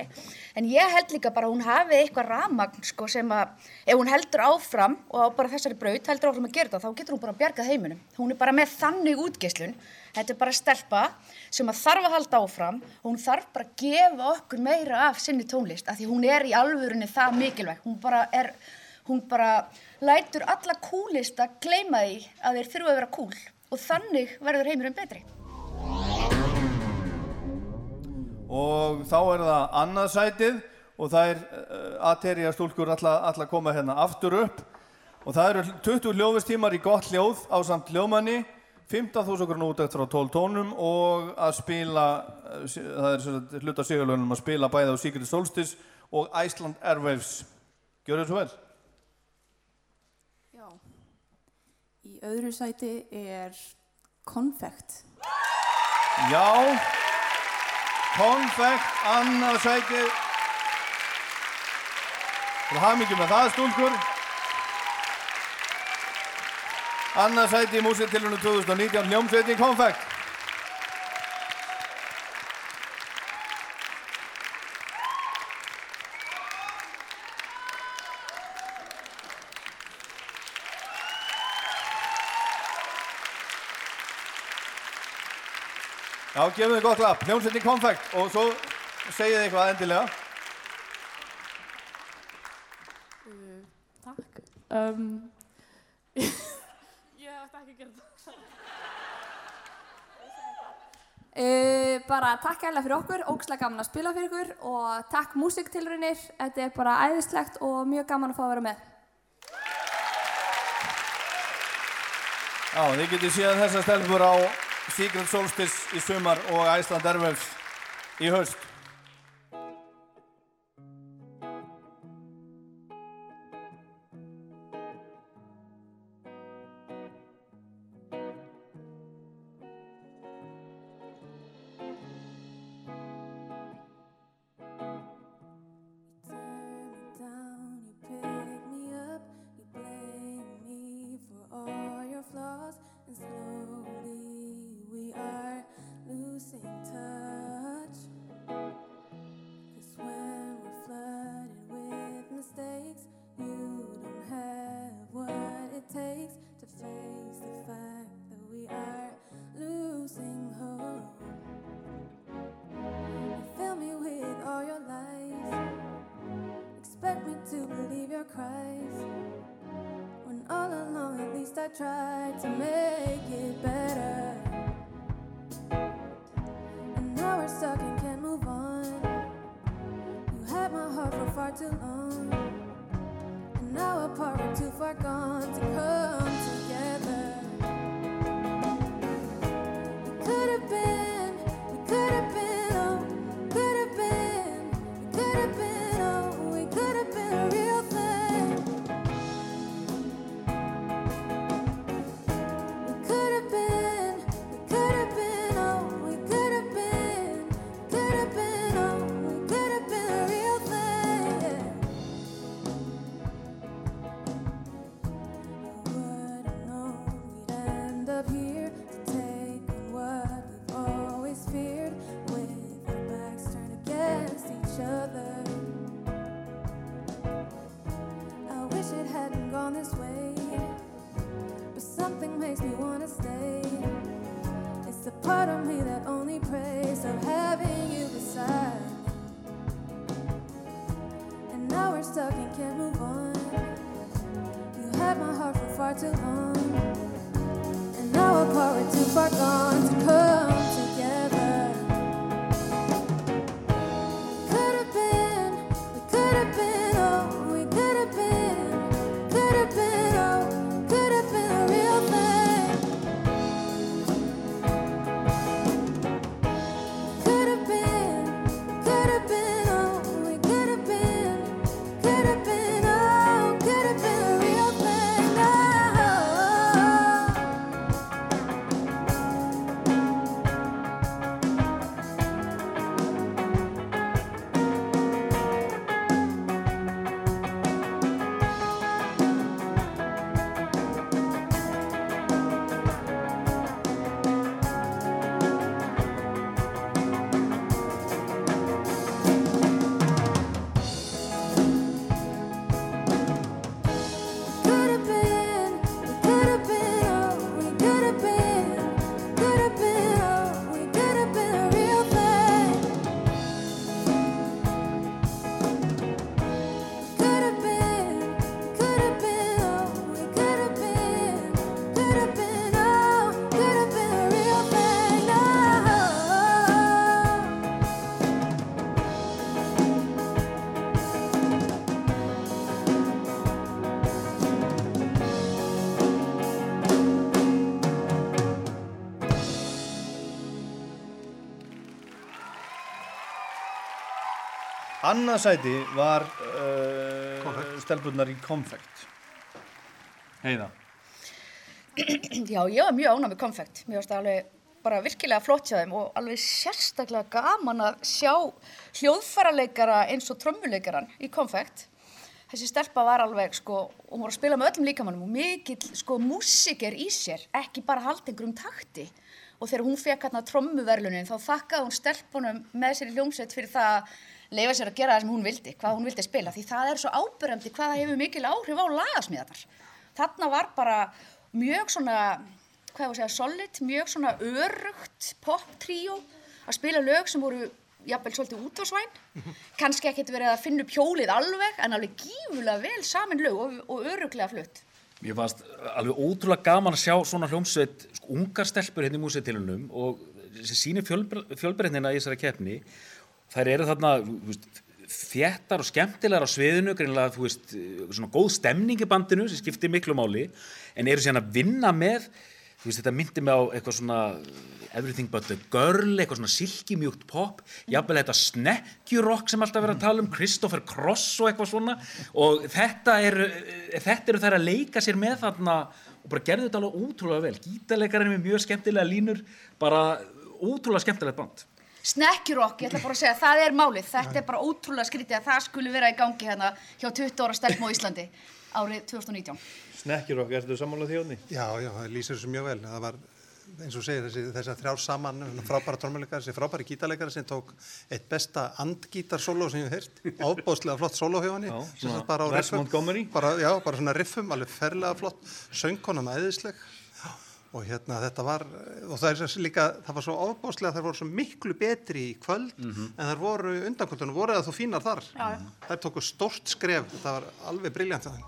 En ég held líka bara að hún hafi eitthvað ramagn sko sem að ef hún heldur áfram og bara þessari braut heldur áfram að gera þetta þá getur hún bara bjargað heiminum. Hún er bara með þannig útgeislun. Þetta er bara stelpa sem að þarf að halda áfram. Og hún þarf bara að gefa okkur meira af sinni tónlist af því hún er í alvörunni það mikilvæg. Hún bara er, hún bara lætur alla kúlista gleyma því að þeir þurfa að vera kúl og þannig verður heimurinn betri. Og þá er það annað sætið og það er uh, aðterja stúlkur alltaf all að koma hérna aftur upp og það eru 20 hljóðvistímar í gott hljóð á samt hljóðmanni 15.000 grunn útækt frá 12 tónum og að spila uh, það er sem sagt hluta sigurlunum að spila bæði á Secret Solstice og Iceland Airwaves Gjör þetta svo vel? Já. Í öðru sæti er konfekt. Já Konfekt, annað sætið. Og hafði mikið með það stúlkur. Annað sæti í músitilunum 2019 hljómsveitin Konfekt gefum þið gott lapp, hljómsveitin Konfekt og svo segið þið eitthvað endilega Takk. Um, <laughs> ég ætti ekki að gera það. Uh, bara takk ægilega fyrir okkur, ógslag gaman að spila fyrir ykkur og takk músiktilrunir, þetta er bara æðislegt og mjög gaman að fá að vera með. Já, þið getið séð þessar stelpur á Secret Solstice í sumar og Iceland Airwaves í haust. Annað sæti var uh, stelpunnar í Confect. Heiða. <clears throat> Já, ég var mjög ánæg með konfekt. Mér það alveg bara virkilega flott hjá þeim og alveg sérstaklega gaman að sjá hljóðfæraleikara eins og trommuleikaran í konfekt. Þessi stelpa var alveg, sko, og hún var að spila með öllum líkamannum og mikill, sko, músiker í sér, ekki bara halda einhverjum takti. Og þegar hún fekk hérna trommuverlunin, þá þakkaði hún stelpunum með sér í hljómsveit fyrir það að leifa sér að gera það sem hún vildi, hvað hún vildi spila. Því það er svo ábyrjandi hvað það hefur mikil áhrif á lagasmíðarnar. Þarna var bara mjög svona, hvað ég var að segja, solid, mjög svona örugt pop-tríó að spila lög sem voru jafnvel svolítið útvarsvæn. Kannski ekkert verið að finna upp hjólið alveg, en alveg gífulega vel samin lög og, og öruglega flutt. Mér fannst alveg ótrúlega gaman að sjá svona hljómsveit sko, ungar stelpur hérna í músitilunum og sem sýnir fjölbreytnina í þessari keppni þær eru þarna þéttar og skemmtilegar á sviðinu greinlega, þú veist, svona góð stemning í bandinu sem skiptir miklu máli en eru síðan að vinna með þú veist, þetta myndi mig á eitthvað svona Everything But The Girl, eitthvað svona silkimjúkt pop, jafnvel þetta snekkjurokk sem alltaf verið að tala um, Christopher Cross og eitthvað svona og þetta eru, þetta eru þær að leika sér með þarna og bara gerðu þetta alveg ótrúlega vel, gítarleikarinn með mjög skemmtilega línur, bara ótrúlega skemmtilegt band. Snekkjurokk, ég ætla bara að segja, það er málið. Þetta er bara ótrúlega skrítið að það skuli vera í gangi hérna hjá 20 ára stelpum á Íslandi árið 2019. Snekkjurokk, ertu sammálað þjóðni? Já, já, það lýsir þessu mjög vel. Það var, eins og þú segir, þessi, þessar þrjár saman, frábæra trómuleikar, þessi frábæri gítarleikar sem tók eitt besta andgítarsóló sem ég hef heyrt, ábóðslega flott sóló hjá henni. Já, sem bara á riffum. Bara, já, bara svona riffum, alveg ferlega flott, söngkonum æðisleg. Og hérna þetta var, og það er líka, það var svo ábóðslega, þær voru svo miklu betri í kvöld Mhm. en þær voru undankvöldunum, voru það þú fínar þar. Já. Þær tóku stórt skref, þetta var alveg briljant það.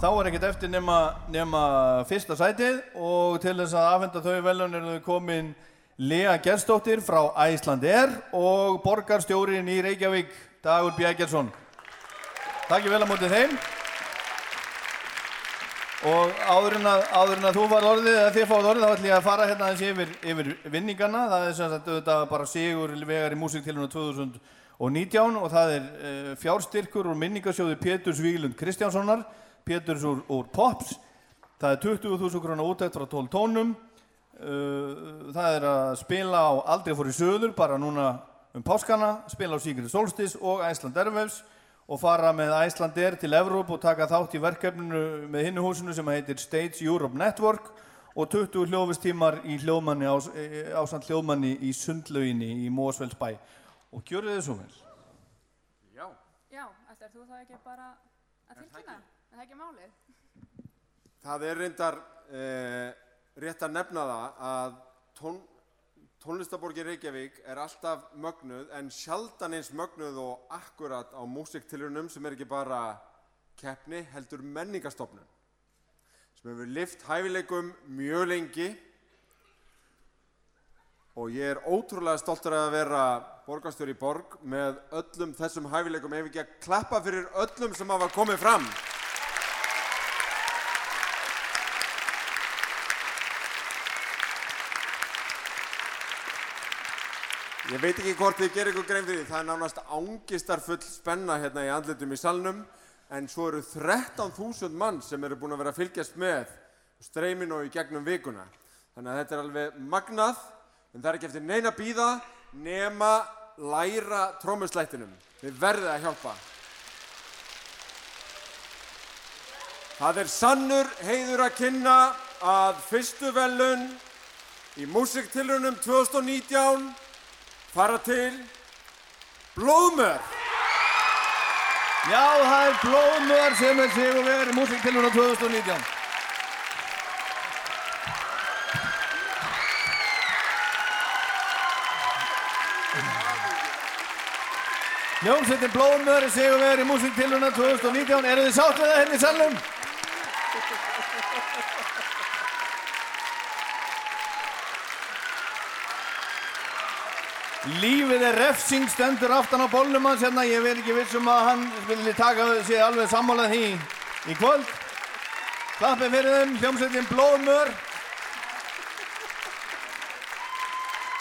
þá er ekkert eftir nema, nema fyrsta sætið og til þess að afhenda þau velun er þau komin Lea Gerstóttir frá Æsland Air og borgarstjórin í Reykjavík Dagur B. Eggertsson. Takk ég vel á móti þeim. Og áður en, að, áður en að þú var orðið, eða þið fáið orðið, þá ætlum ég að fara hérna aðeins yfir, yfir vinningana. Það er sem sagt auðvitað bara sigur vegar í músiktiluna 2019 og það er uh, fjárstyrkur úr minningasjóði Péturs Víglund Kristjánssonar, Péturs úr, úr Pops. Það er 20.000 krónar útækt frá 12 tónum. Uh, það er að spila á Aldrei fór í söður, bara núna um páskana, spila á Sigrid Solstis og Æsland Erfevs og fara með Æslandir til Evróp og taka þátt í verkefninu með hinnuhúsinu sem heitir Stage Europe Network og 20 hljófistímar í hljóðmanni ás, ásand hljóðmanni í Sundlauginni í Mósfellsbæ og gjörðu þið svo vel. Já. Já, ætlar þú það ekki bara að tilkynna? Er það ekki málið? Það er reyndar eh, rétt að nefna það að tón, tónlistaborgin Reykjavík er alltaf mögnuð en sjaldan eins mögnuð og akkurat á músiktilrunum sem er ekki bara keppni heldur menningastofnun sem hefur lift hæfileikum mjög lengi. Og ég er ótrúlega stoltur að vera borgarstjóri í borg með öllum þessum hæfileikum. Ef ekki að klappa fyrir öllum sem hafa komið fram Ég veit ekki hvort þið gerir ykkur grein fyrir því, það er nánast ángistar full spenna hérna í andlitum í salnum en svo eru 13.000 mann sem eru búin að vera að fylgjast með streyminu og í gegnum vikuna. Þannig að þetta er alveg magnað en það er ekki eftir neina býða nema læra trómuslættinum. Þið verðið að hjálpa. Það er sannur heiður að kynna að fyrstu velun í músiktilrunum 2019 fara til Blóðmör. Já, það er Blóðmör sem er sigurvegar í músiktiluna 2019. Ljómsveitin Blóðmör er sigurvegar í músiktiluna 2019. Eru þið sátt við það henni í salnum? Lífið er refsing stendur aftan á bólnum hans hérna, ég verð ekki vissum að hann vilji taka sig alveg sammálað því í kvöld. Klappið fyrir þeim, hljómsveitin Blóðmör.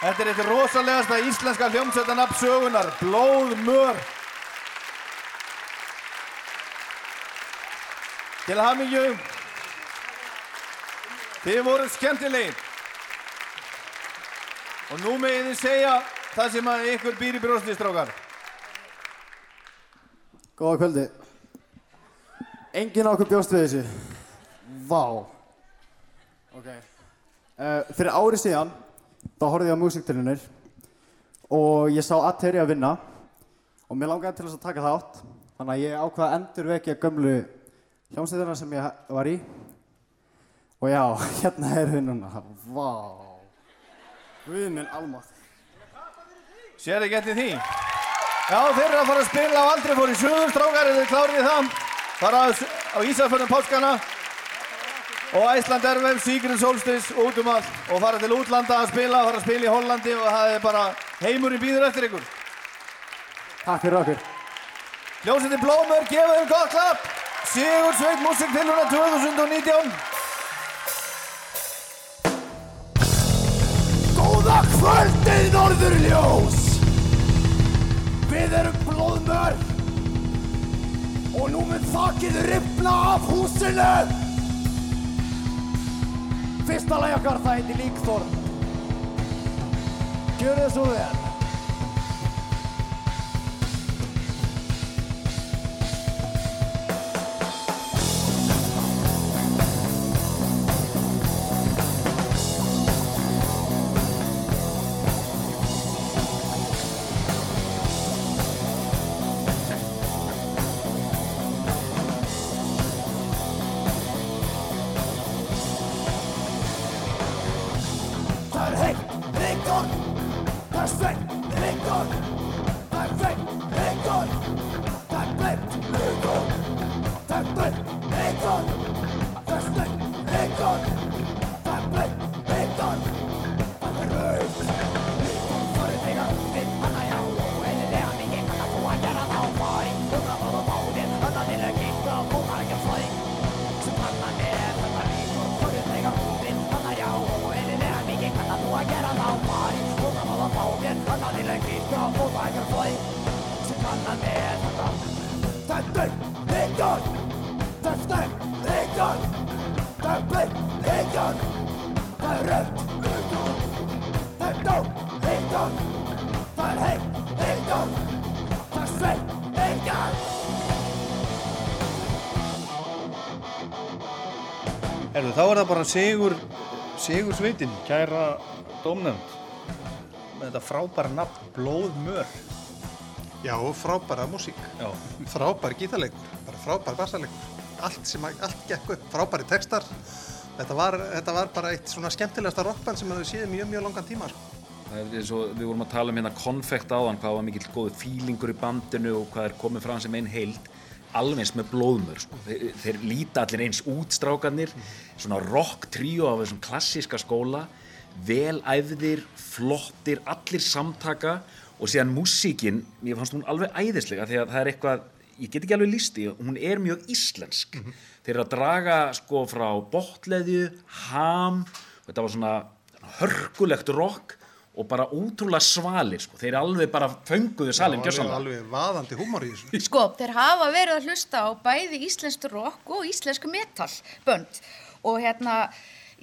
Þetta er eitt rosalegasta íslenska hljómsveitanab sögunar, Blóðmör. Til hamingju. Þið voru skemmtilegir. Og nú megið þið segja það sem að ykkur býr í brjósti, strákar. Góða kvöldi. Engin okkur bjóst við þessu. Vá. Ok. Uh, fyrir ári síðan, þá horfði ég á músiktilunir og ég sá Ateri að vinna og mér langaði til þess að taka þátt. Þannig að ég ákvaði að endur vekja gömlu hljómsveitina sem ég var í. Og já, <laughs> hérna er við núna. Vá. Guð minn almátt. Sér ekki eftir því? Já, þeir eru að fara að spila á aldrei fór í sögur, strákar, er þið klárið það? Fara á Ísafjörnum páskana og Æsland Erfem, Sigrid Solstis, út um allt og fara til útlanda að spila, fara að spila í Hollandi og það er bara heimurinn býður eftir ykkur. Takk fyrir okkur. Ljósiti Blómur, gefa þeim gott klapp. Sigur Sveit Músik til húnna 2019. Góða kvöldið Norðurljós Við erum blóðmör. Og nú mun þakkið ripna af húsinu. Fyrsta lagi okkar það heiti Líkþorn. Gjör þið svo vel þá er það bara Sigur, Sigur Sveitin, kæra dómnefnd, með þetta frábæra nafn, Blóðmör. Já, frábæra músík. Já. Frábær gítarleikur, bara frábær bassaleikur. Allt sem, að- allt gekk upp, frábæri textar. Þetta var, þetta var bara eitt svona skemmtilegasta rockband sem við séð mjög, mjög langan tíma, sko. Það er eins og við vorum að tala um hérna konfekt áðan, hvað var mikill góður fílingur í bandinu og hvað er komið fram sem einn heild alveg eins með blóðmör sko. þeir, þeir líta allir eins út strákarnir. Svona rock tríó af þessum klassíska skóla. Vel æfðir, flottir allir samtaka. Og síðan músíkin, mér fannst hún alveg æðislega því að það er eitthvað, ég get ekki alveg lísti hún er mjög íslensk. Þeir eru að draga sko frá botleðju, ham þetta var svona hörkulegt rock og bara ótrúlega svalir sko. þeir alveg bara fönguðu salin Já, alveg, alveg vaðandi húmor í þessu. <laughs> Sko, þeir hafa verið að hlusta á bæði íslensku rock og íslensku metal bönd og hérna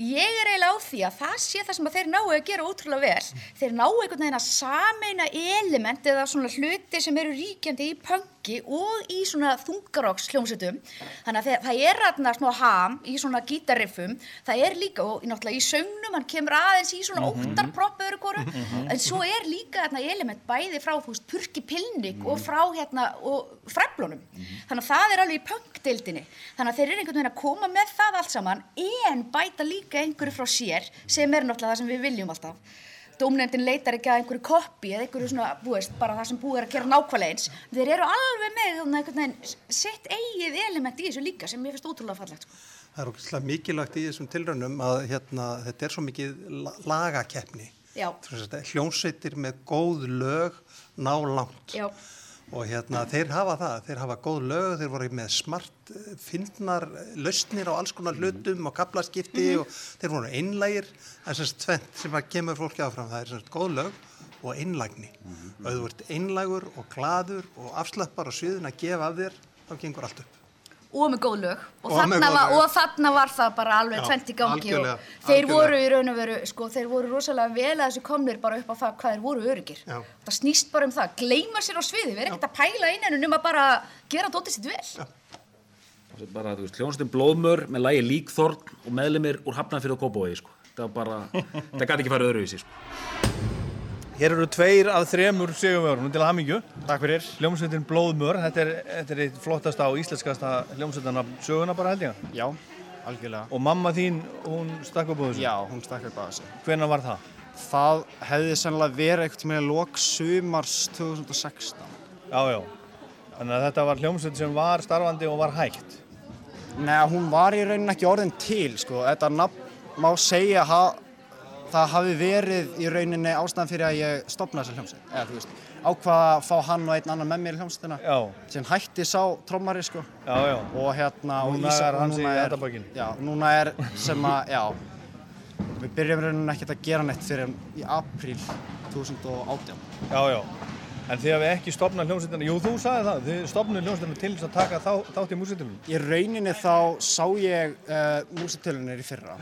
ég er eiginlega á því að það sé það sem að þeir náu að gera ótrúlega vel. Þeir náu einhvern veginn að sameina element eða svona hluti sem eru ríkjandi í punki og í svona þungarokks hljómsutum. Þannig að það er þarna smá ham í svona gítarriffum, það er líka og náttúrulega í söngnum, hann kemur aðeins í svona Mhm. óttarpropp öðru koru, Mhm. en svo er líka þarna element bæði frá veist, Purki Pilnik og frá hérna og freflunum. Þannig að það er alveg í punk-dildinni. Þannig að þeir eru einhvern veginn að koma með það allt saman en bæta líka einhverju frá sér sem er náttúrulega það sem við viljum alltaf. Dómnefndin leitar ekki að einhverju koppi eða einhverju svona, þú veist, bara það sem búið er að gera nákvæmlega eins. Þeir eru alveg með þarna einhvern veginn sitt eigið element í þessu líka sem mér finnst ótrúlega fallegt. Sko. Það er okkur mikilvægt í þessum tilraunum að hérna, þetta er svo mikið la- lagakeppni. Hljónsveitir með góð lög ná langt. Já. Og hérna, þeir hafa það, þeir hafa góð lög, þeir voru með smart, eh, fyndnar lausnir á alls konar hlutum og kaplaskipti Mhm. og þeir voru einlægir, en semst tvent sem að kemur fólki áfram, það er semst góð lög og einlægni. Og þú ert einlægur og gladur og afslappar á sviðin að gefa af þér, þá gengur allt upp. Og með góð lög og, Og þarna var, og þarna var það bara alveg Já, tvent í gangi algjörlega, og þeir algjörlega. voru í raun og veru sko, þeir voru rosalega vel að þessu komnir bara upp á það hvað þeir voru öryggir Já. það snýst bara um það, gleyma sér á sviði við erum ekkert að pæla einan um að bara gera dótið sitt vel bara, þú veist, hljónstum blóðmör með lægi líkþorn og meðlemið úr Hafnarfjörð og Kópavogi sko. það var bara, það gæti ekki farið öðruvísi sko. Hér eru tveir af þremur sigurvegurinn til hamingju. Takk fyrir. Hljómsveitin Blóðmör, þetta er, þetta er eitt flottasta og íslenskasta hljómsveitana söguna bara held ég. Já, algjörlega. Og mamma þín, hún stakk upp á þessu? Já, hún stakk upp á þessu. Hvenær var það? Það hefði sennilega verið eitthvað með lok sumars 2016. Já, já. Þannig að þetta var hljómsveit sem var starfandi og var hægt. Nei, hún var í rauninni ekki orðin til, sko. Þetta nafn má segja ha, það hafi verið í rauninni ástæðan fyrir að ég stopnaði þessa hljómsveit. Eða, þú veist, ákvaða að fá hann og einn annan með mér í hljómsveitina. Já. Sem hætti sá trommari, sko. Já, já. Og hérna... og Núna er hans í núna er- handabökin. Já, núna er sem að, já, við byrjum rauninni ekkert að gera neitt fyrir í apríl 2018. Já, já. En þið hafið ekki stopnað hljómsveitina, jú þú sagði það, þið stopnuðu hljómsveitina til þess að taka þá, þátt í músitilunum. Í rauninni þá sá ég uh, músitilunir í fyrra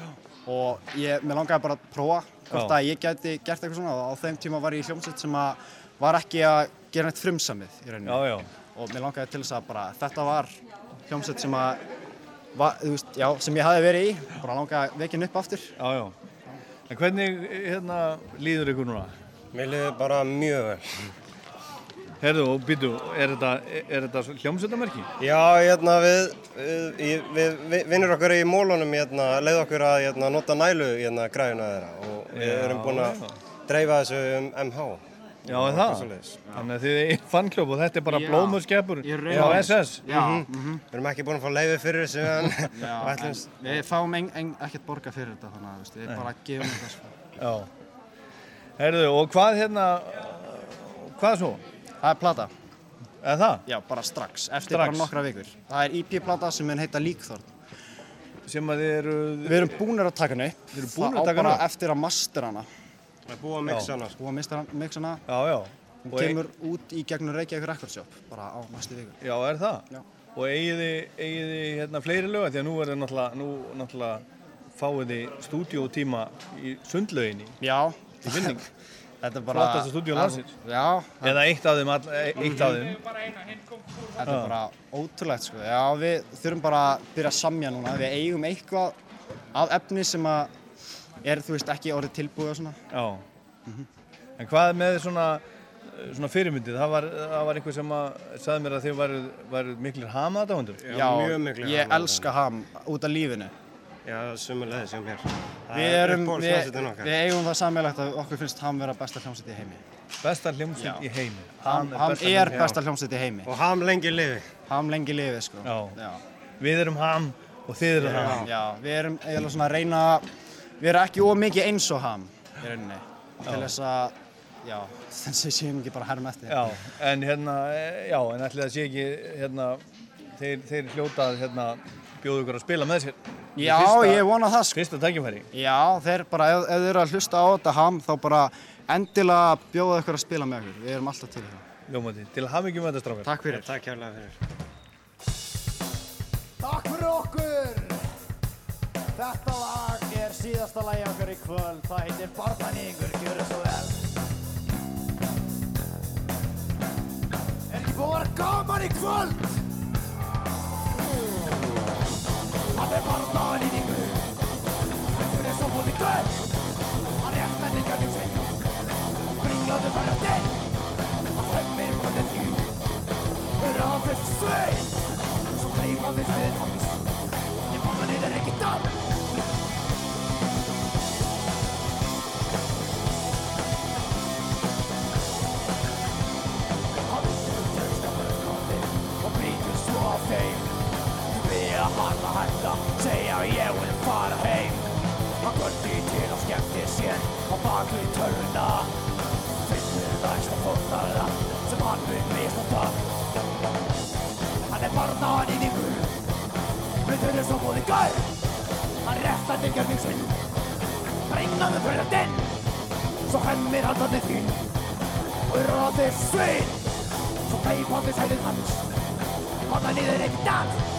og ég, mér langaði bara að prófa hvort Já. að ég gæti gert eitthvað svona og á þeim tíma var ég í hljómsveit sem að var ekki að gera neitt frumsamið í rauninni. Já, já. Og mér langaði til þess að bara þetta var hljómsveit sem að, var, þú veist, já, sem ég hafi verið í, bara langaði henni upp aftur. Já, já. En hvernig hérna, líður ykkur núna? Mér líður bara mjög vel. Herðu og býtu, er þetta, er þetta hljómsveitamerki? Já, hérna við, við, í- við, við vinnur okkur í mólunum hérna, leið okkur að hérna, nota nælu hérna, græðuna þeirra og við Já, erum búin að dreifa þessu um MH. Já, Og er það? Þannig að þið er fannkljóp og þetta er bara Í á. SS. Já. Mhm. Við erum ekki búin að fá leiði fyrir þessu en Já, <laughs> en ætlumst- við fáum ekkert borga fyrir þetta þannig að við Nei. bara gefum þetta sko. Já. Herðu, og hvað hérna, hvað svo? Það er plata. Eða það? Já, bara strax, eftir Strax? bara nokkra vikur. Það er EP-plata sem mun heita Líkþorn. Sem að þið eru... Við erum búinir að taka henni upp. Þið eru búnir að Það á taka bara hana upp? eftir að master hana. Það er búið að mixa hana. Búið að mixa hana. Já, já. Hún Og ein- kemur út í gegnum Reykjavík Record Shop bara á næstu viku. Já, er það? Já. Og eigið þið, hérna fleiri löga því að nú er þið náttúrulega, nú náttúrulega fáið þið stúdíótíma í sundlauginni. Já. Til vinning. <laughs> Þetta er bara... Flottasta stúdíó landsins. Já. Eða eitt af þeim, all, e- eitt af þeim. Þetta er bara ótrúlegt sko. Já, við þurfum bara að byrja að samja núna. Við eigum eitthvað af efni sem að er, þú veist, ekki orðið tilbúið og svona. Já. En hvað með svona, svona fyrirmyndið? Það var, það var einhver sem að sagði mér að þið væruð, væruð miklir hamaðdáðundur. Já, ég elska ham út af lífinu. Já, sumulegðis hjá mér. Við er erum, við, við eigum það sammeilagt að okkur finnst ham vera besta hljómsveit í heimi. Besta hljómsveit í heimi. Er ham besta er besta hljómsveit í heimi. Og ham lengi lifi. Ham lengi lifi, sko. Já. Við erum ham og þið eru ham. Já, við erum eiginlega svona að reyna við erum ekki ómikið eins og ham í rauninni. Til Já. þess að, já, <laughs> þess að séum ekki bara herm eftir. Já, en hérna, e, já, en ætli það sé ekki, hérna, þeir, þeir hljótað, hérna, bjóðu ykkur að spila með sér. Já, ég vona það sko. Fyrsta tækifæri. Já, þeir bara, ef, ef þeir eru að hlusta á þetta ham, þá bara endilega bjóða ykkur að spila með okkur. Við erum alltaf til það. Ljómandi, til að hafa ekki með þetta strákar. Takk fyrir. Takk hérlega fyrir. Takk fyrir okkur! Þetta lag er síðasta lagi okkar í kvöld. Það heitir Barnaníðingur, gjör það svo vel. Er ekki búið að vera gaman í kvöld? Hann er barnaníðingur. Þetta er svo búið í kvöld. Hann er eftir þetta gætið sig. Bringaðu bara þinn. Hann fremir på den tid. Hurra för svej. Så driver vi med hans. Det barnaníðar ekki dans. Ég vil fara heim Hann kvöldi til og skemmti sér á bakvið törna Finnur næsta fórnara sem hann vil misnota Hann er barnaðan inn í Við þurfum svo búið gær Hann réttar til gerning sinn Bringaðu fyrir den Svo hemmir hann þannig þín Og ráðir svinn Svo kleip hann við sæðið hans Hann er niður einn dag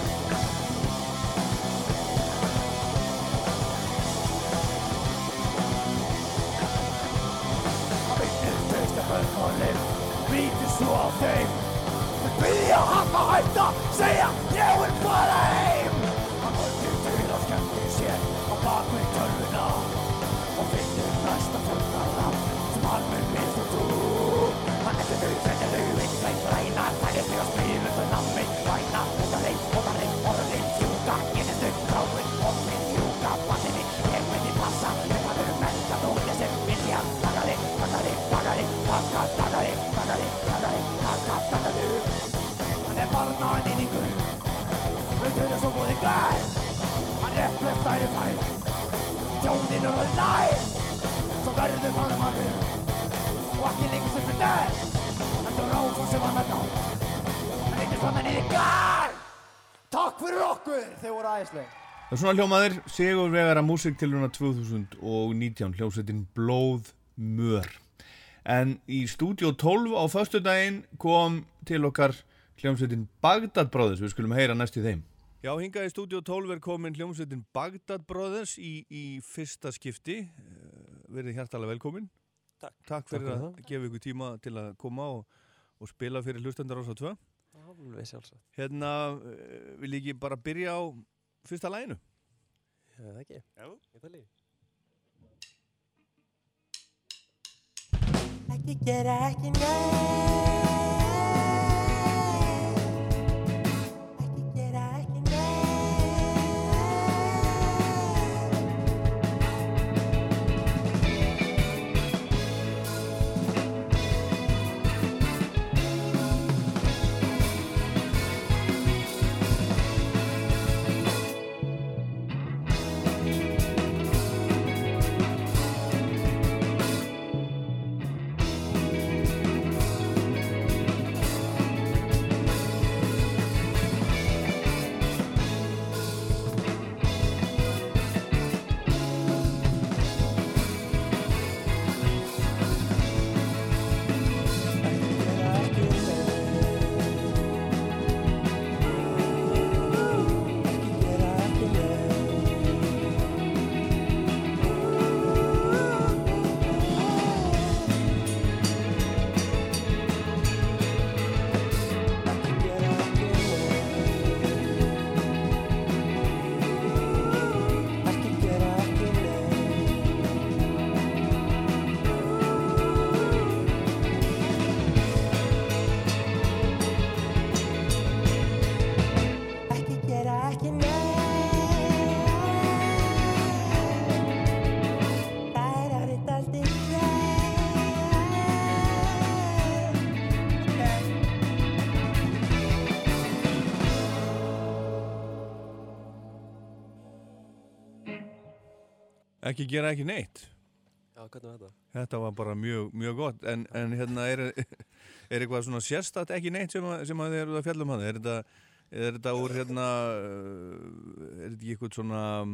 Brýtur svo á þeim Þau byrja þau voru æðisleg Það er svona hljómaðir, Sigur Vegara Músiktilruna 2019, hljómsveitin Blóð Mör. En í stúdíó 12 á föstudaginn kom til okkar hljómsveitin Bagdad Brothers, við skulum heyra næst í þeim. Já, hingað í stúdíó 12 er komin hljómsveitin Bagdad Brothers í, í fyrsta skipti. Eh, Verið hjartalega velkomin. Takk. Takk fyrir Takk fyrir að gefa ykkur tíma til að koma og, og spila fyrir hlustendar ás á 2. Alveg sjálfsagt. Hérna, eh, vil ég ekki bara byrja á fyrsta læginu? Já, það ekki. Já. Ég líf. Ekki gera ekki neitt Ekki gera ekki neitt. Já, hvernig var þetta? Þetta var bara mjög, mjög gott, en, en hérna er, er eitthvað svona sérstætt ekki neitt sem, að, sem að þið eru að fjalla um hann? Er þetta, er þetta úr hérna, er þetta ekki eitthvað svona, um,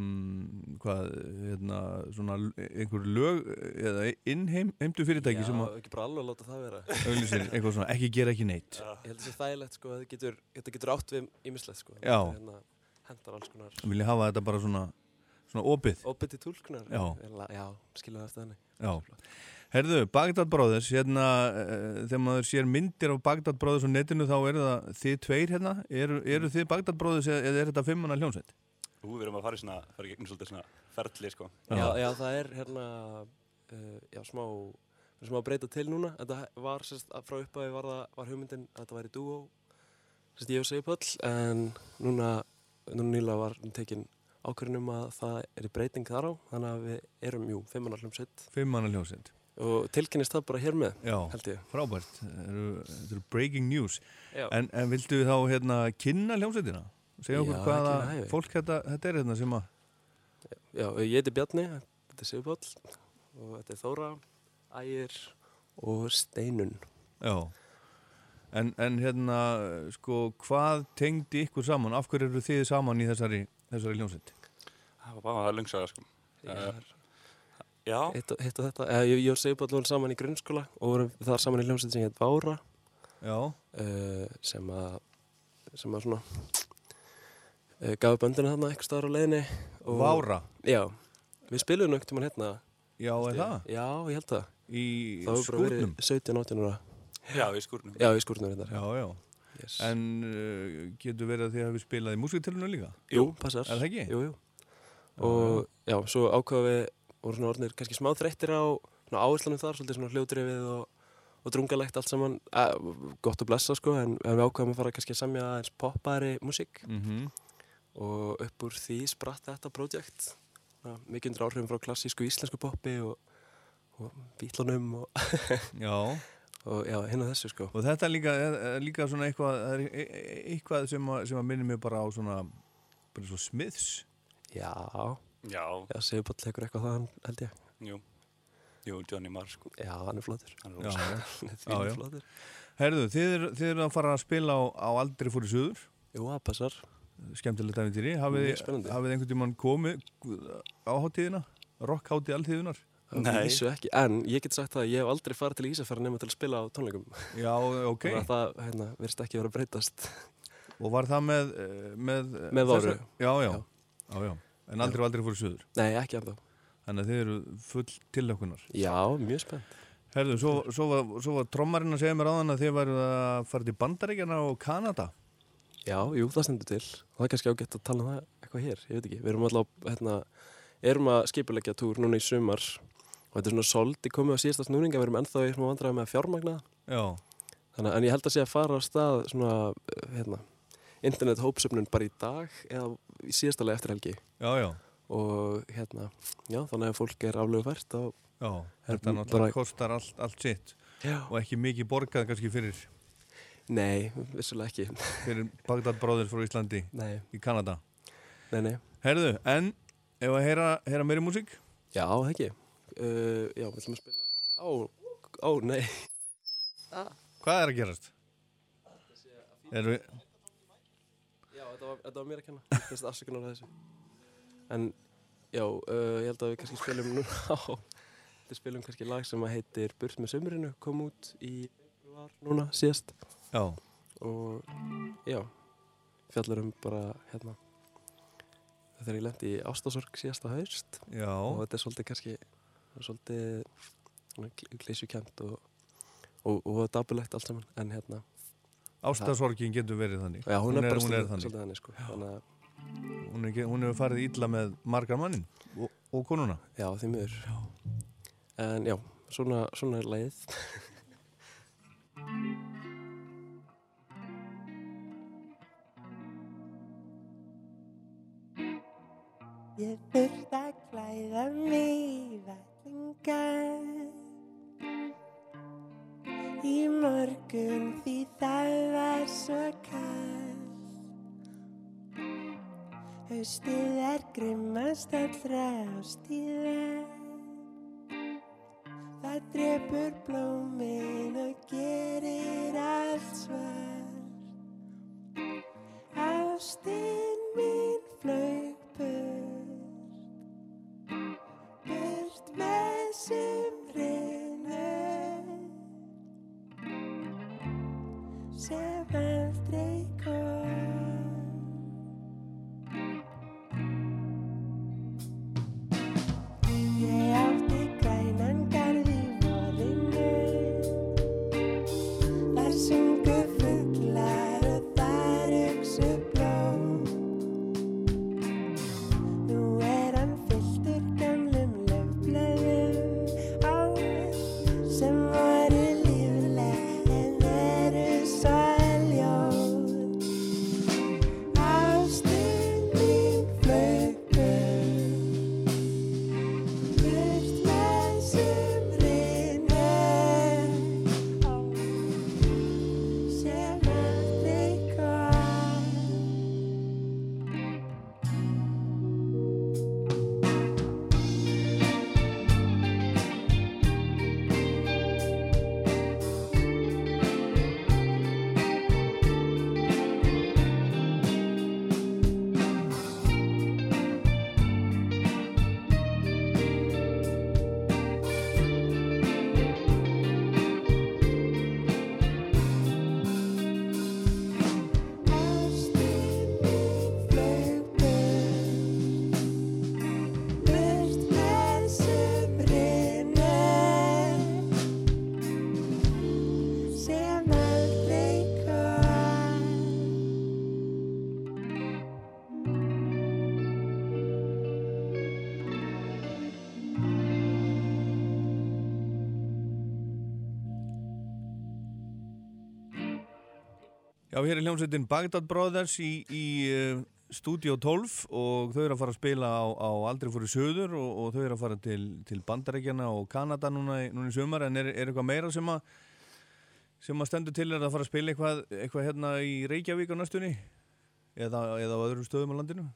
hvað, hérna, svona einhver lög eða innheimdu fyrirtæki Já, sem að, ekki bara alveg láta það vera. auglýsir, eitthvað svona, ekki gera ekki neitt. Ég held að það sé þægilegt sko, þetta getur, getur átt við ímislegt sko. Já. Þetta Hérna, hendar alls konar. Vilja hafa þetta bara svona, svona opið? Opið til túlkunar. Já. Já, skilja það eftir henni. Já. Herðu, Bagdad Brothers, hérna, uh, þegar maður sér myndir af Bagdad Brothers á netinu þá eru það þið tveir hérna, eru, eru þið Bagdad Brothers eða eða er þetta fimmanna hljónsveit? Ú, við erum að fara í svona, fara í gegnum svolítið svona ferli, sko. Já, já, það er hérna, uh, já, smá, smá breyta til núna. Þetta var, sérst, frá upphæði var, var hugmyndin að þetta væri dúó, sérst, ég og Sigurpöll, en núna, núna nýla var tekin ákvörðunum að það er breyting þar á, þannig að við erum, jú, fimmannar hljómsveit. Fimmanna hljónsveit. Og tilkynnist það bara hér með, Já, held ég. frábært, þetta eru, breaking news. En, en viltu þá hérna kynna hljónsveitina? Segja okkur hvaða hæfi. fólk þetta, þetta er hérna sem að, Já, ég heiti Bjarni, þetta er Sigurpáll og þetta er Þóra, Ægir og Steinun. já. En, en hérna, sko, hvað tengdi ykkur saman? Af hverju eru þið saman í þessari, þessari hljónsveit? Það var það lungsaga, sko. Já. Hitt og, hitt og þetta. Eh, Ég, ég og Sigurpáll vorum saman í grunnskóla og vorum þar saman í hljómsveit sem heit Vára. Já. Uh, sem að, sem að svona, uh, gaf böndinu þarna eitthvað staðar á leiðinni. og- Vára? Já. Við spilum nögt um hann hérna. Já, er það? Já, ég held það. Í Það hefur bara verið skúrnum? 17-18 ára. Já, í skúrnum. Já, í skúrnum þetta. Já, já. Yes. En uh, getur verið að þið hafi spilað í músiktilunum líka? Jú, passar. Er það ekki? Jú, jú. Og já, svo ákvaðum við, voru svona orðinir kannski smá þreyttir á svona áherslunum þar, svolítið svona hljóðdrifið og, og drungalegt allt saman. Eh, gott að blessa sko, en, við ákvaðum að fara kannski að semja aðeins poppari músík. Mhm. Og upp úr því spratt þetta projekt. Svona Mikið undir áhrifum frá klassísku íslensku poppi og, og bítlunum og, Já. <laughs> og já, hinn og þessu sko. Og þetta er líka, líka svona eitthvað, er e- e- eitthvað sem að, sem að minnir mig bara á svona, bara svo Smiths. Já. Já. Já, Sigurpáll tekur eitthvað það, held ég. Jú. Jú, Johnny Marr, sko. Já, hann er flottur. Er <laughs> er. Herðu, þið eru að fara að spila á, á aldrei fór í suður. Jú, það passar. Skemmtilegt Mjög þið spennandi. hafið þið einhvern tímann komið á hátíðina? Rockhátíð alltíðunar? Nei. Vísu ekki, en ég get sagt það að ég hef aldrei farið til Ísafjörð nema til að spila á tónleikum. Já, ok. Þannig að það, hérna, verðist ekki vera að breytast. Og var það með... eh, Með, Með Váru. Já, já. Já, já. En aldrei og aldrei fór í suður? Nei, ekki ennþá. Þannig að þið eru full tilökunar. Já, mjög spennt. Herðu, svo, svo, var, svo var trommarinn að segja mér áðan að þið væru að fara til Bandaríkjana og Kanada. Já, jú, það stendur til. Það er kannski ágætt að tala um það eitthvað hér, ég veit ekki. Við erum alltaf, hérna, erum að skipuleggja túr núna í sumar og þetta er svona soldi komið á síðasta snúninga, við erum ennþá í svona vandræði með fjármagna. Já. Þannig, að- en ég held að sé að fara á stað svona, eh, hérna, internet hópsöfnun bara í dag eða í síðasta leið eftir helgi. Já, já. Og hérna, já, þannig að fólk er aflögu fært á... Já, er þetta náttúrulega kostar allt, allt sitt. Já. Og ekki mikið borgað kannski fyrir... Nei, vissulega ekki. Fyrir Bagdad Brothers frá Íslandi. Nei. Í Kanada. Nei, nei. Herðu, en ef að heyra, heyra meiri músík? Já, ekki. Uh, já, við ætlum að spila... Ó, ó, nei. Ah. Hvað er að gerast? Erum við... Já, þetta var, þetta var mér að kenna. Ég finnst afsökunar á þessu. En, já, uh, ég held að við kannski spilum núna á... Við spilum kannski lag sem að heitir Burt með sömurinu, kom út í februar núna síðast. Já. Og, já, fjallar um bara, hérna, þegar ég lendi í ástasorg síðasta haust. Já. Og þetta er svolítið kannski, svolítið klísjukent og, og, og dapulegt allt saman, en hérna... Ástasorgin getur verið þannig. Já, hún, er hún stundum er þannig. svolítið þannig, sko. Þannig að, Hún, er, hefur farið illa með margar mannin og, og konuna. já, því miður. En já, svona, svona er lagið. Ég þurft að klæða mig í þangað í morgun því það var svo kall Haustið er grimmast allra ástíða Það drefur blómin og gerir allt svar Ástíða Já, hér er hljómsveitin Bagdad Brothers í, í uh, Studio 12 og þau eru að fara að spila á, á Aldrei fóru söður og, og þau eru að fara til, til Bandarækjana og Kanada núna, núna í sumar. En er, er eitthvað meira sem að sem að stendur til? Er að fara að spila eitthvað, eitthvað hérna í Reykjavík á næstunni? Eða, eða á öðrum stöðum á landinu?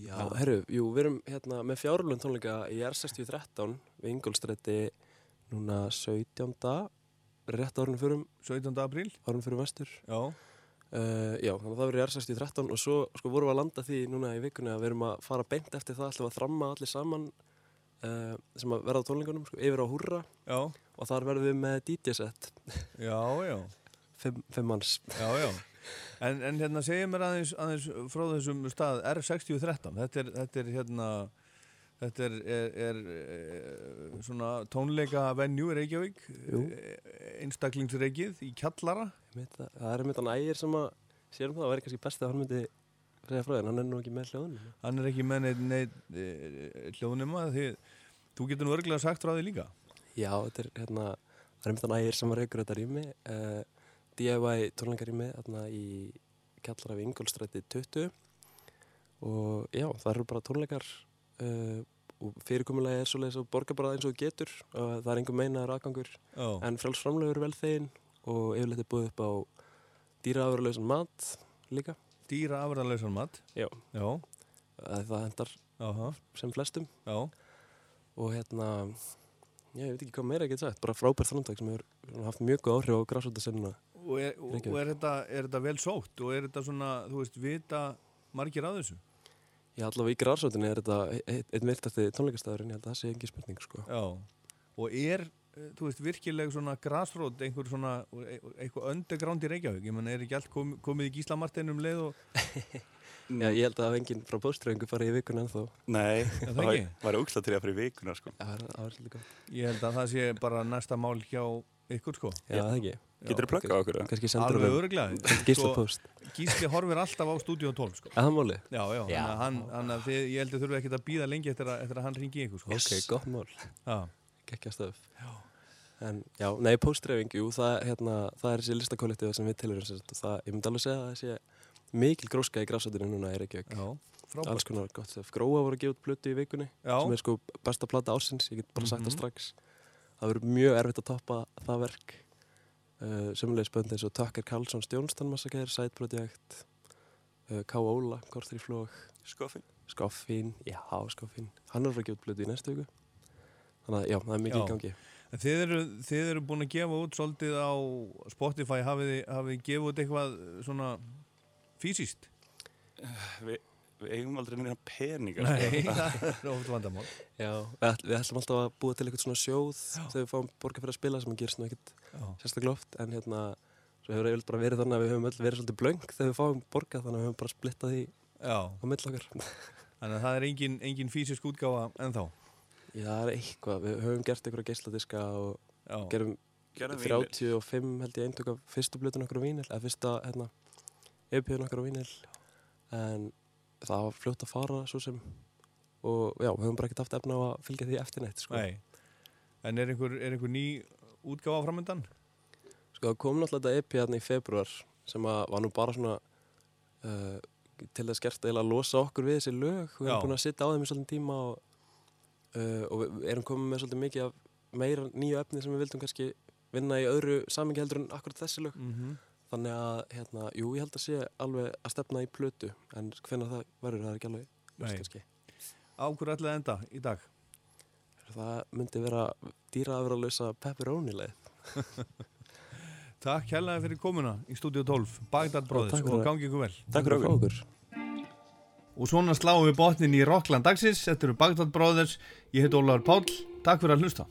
Já, herru, jú, við erum hérna með fjárlun tónleika í R6013 við Ingolstræti núna 17. rétt árunum fyrir 17. apríl. árunum fyrir vestur. Já Uh, já, þannig að það verður í R6013 og svo sko, vorum við að landa því núna í vikunni að við erum að fara beint eftir það við að þramma allir saman uh, sem að verða á tónleikunum sko, yfir á Húrra. Já. og þar verðum við með DJ-set Já, já. Fimm, fimm manns. Já, já. En, en hérna segja mér aðeins, aðeins frá þessum stað R6013 þetta er, þetta er hérna þetta er, er, er, er svona tónleika venju í Reykjavík Jú. einstaklingsreikið í kjallara. Einmitt, það, það er einmitt hann ægir sem að sérum það að væri kannski best að hann myndi segja frá þér, hann er nú ekki með hljóðunum hann er ekki með neitt, neitt e, hljóðnuma því þú getur nú örglega sagt frá því líka. Já, þetta er hérna það er einmitt hann ægir sem að reykur þetta rými uh, DIY tónleikarými hérna í kjallara við Ingolstræti 20 og já, það eru bara tónleikar uh, og fyrirkomulega er svoleiðis að borga bara eins og getur og það er einhver meinaður aðgangur. Já. en frelsframlegur er vel þegin og yfirleitt er búið upp á dýraafurlausan mat líka. Dýra afræðalausan mat? Já, Já. Það, hendar Aha. sem flestum. Já. og hérna já, ég veit ekki hvað meira ég get sagt. Bara frábært þrjóndag sem hefur haft mjög góð áhrif á græsóttasennuna og, er, og er, þetta, er þetta vel sótt? Og er þetta svona, þú veist, vita margir að þessu Já, allavega í græsóttinni er þetta einn ein virtasti tónleikastæðurinn, ég held að það sé engin spurning sko. Já, og er, eh, þú veist, virkileg svona grasrót, einhver svona, e- eitthvað underground í Reykjavík, ég menn, er ekki allt kom, komið í Gísla Martin um leið og... <laughs> Já, ég held að enginn frá póströðingu farið í vikuna ennþá Nei, það <laughs> það var, ekki? var úksla til að fyrir vikuna sko. Já, það var svolítið gott. Ég held að það sé bara næsta mál hjá ykkur, sko. Já, það ekki. Geturðu pluggað á okkur, eða? Kannski sendur Alveg honum- örglega. Gísla <laughs> Póst. Gísli horfir alltaf á Studio 12, sko. Er það málið? Já, já, Já. hann, hann, hann að þið, ég held að þurfa ekkert að býða lengi eftir að, eftir að hann ringi ykkur, sko. Ok, gott mál. Já. Gekkja stöf. Já. En já, nei, póstdreifing, jú, það, hérna, það er þessi listakollektífa sem við tilurum það, ég myndi alveg segja að það sé mikil gróska í græsatinu núna í Reykjavík. Já, frábært. Alls konar gott. Gróa voru að gefa út plötu í vikunni Já. sem er sko besta plata ásins, ég get bara sagt Mhm. það strax. Það verður mjög erfitt að toppa það verk. Uh, Sumulegis bönd eins og Tucker Carlson Stjónstan Massacre, Side Project, uh, K. Óla, Kortur í flók. Skoffin. Skoffin, já, Skoffin. Hann er að fara að gefa út plötu í næstu viku. Þannig að já, það er mikið í Já. gangi. En þið eru, þið eru búin að gefa út svolítið á Spotify, hafið þið, hafið þið gefið út eitthvað svona fysiskt? Við, við eigum aldrei neina peningar. Nei, sko. <laughs> það er ofta vandamál. Já, við, ætl, við ætlum alltaf að búa til eitthvað svona sjóð þegar við fáum borga fyrir að spila sem gerst nú ekkert Já. sérstaklega oft en hérna, svo hefur eiginlega bara verið þannig að við höfum öll verið svolítið blöng þegar við fáum borga þannig að við höfum bara splittað því Já. á mill okkar. Þannig að það er engin, engin fysisk útgáfa ennþá. Já, það er eitthvað, við höfum gert einhverja geisladiska og Já. gerum Gerðum 35 held ég eintök af fyrstu blötun okkur á vínil, eða fyrsta hérna, EP-un okkur á vínil en það var fljótt að fara svo sem og já, við höfum bara ekkert haft efna á að fylgja því eftir neitt sko. Nei. En er einhver, er einhver ný útgáfa framöndan? Sko það kom náttúrulega þetta EP hérna í februar sem var nú bara svona uh, til þess gert að losa okkur við þessi lög við erum búin að sitja á þeim í svolítið tíma og, uh, og við erum komið með svolítið mikið af meira nýju efni sem við vildum kannski vinna í öðru samingi heldur en akkurat þessi lög Mhm. Þannig að, hérna, jú, ég held að sé alveg að stefna í plötu en hvenær það verður það er ekki alveg ljóst kannski Á hverju ætlaði enda í dag? það myndi vera dýra að vera að lausa pepperoni leið <laughs> Takk hérlega fyrir komuna í Studio 12, Bagdad fyrir og gangi ykkur vel. Takk fyrir okkur. Og svona sláum við botnin í Rockland dagsins, þetta eru Bagdad Brothers, ég heit Ólaður Páll, takk fyrir að hlusta.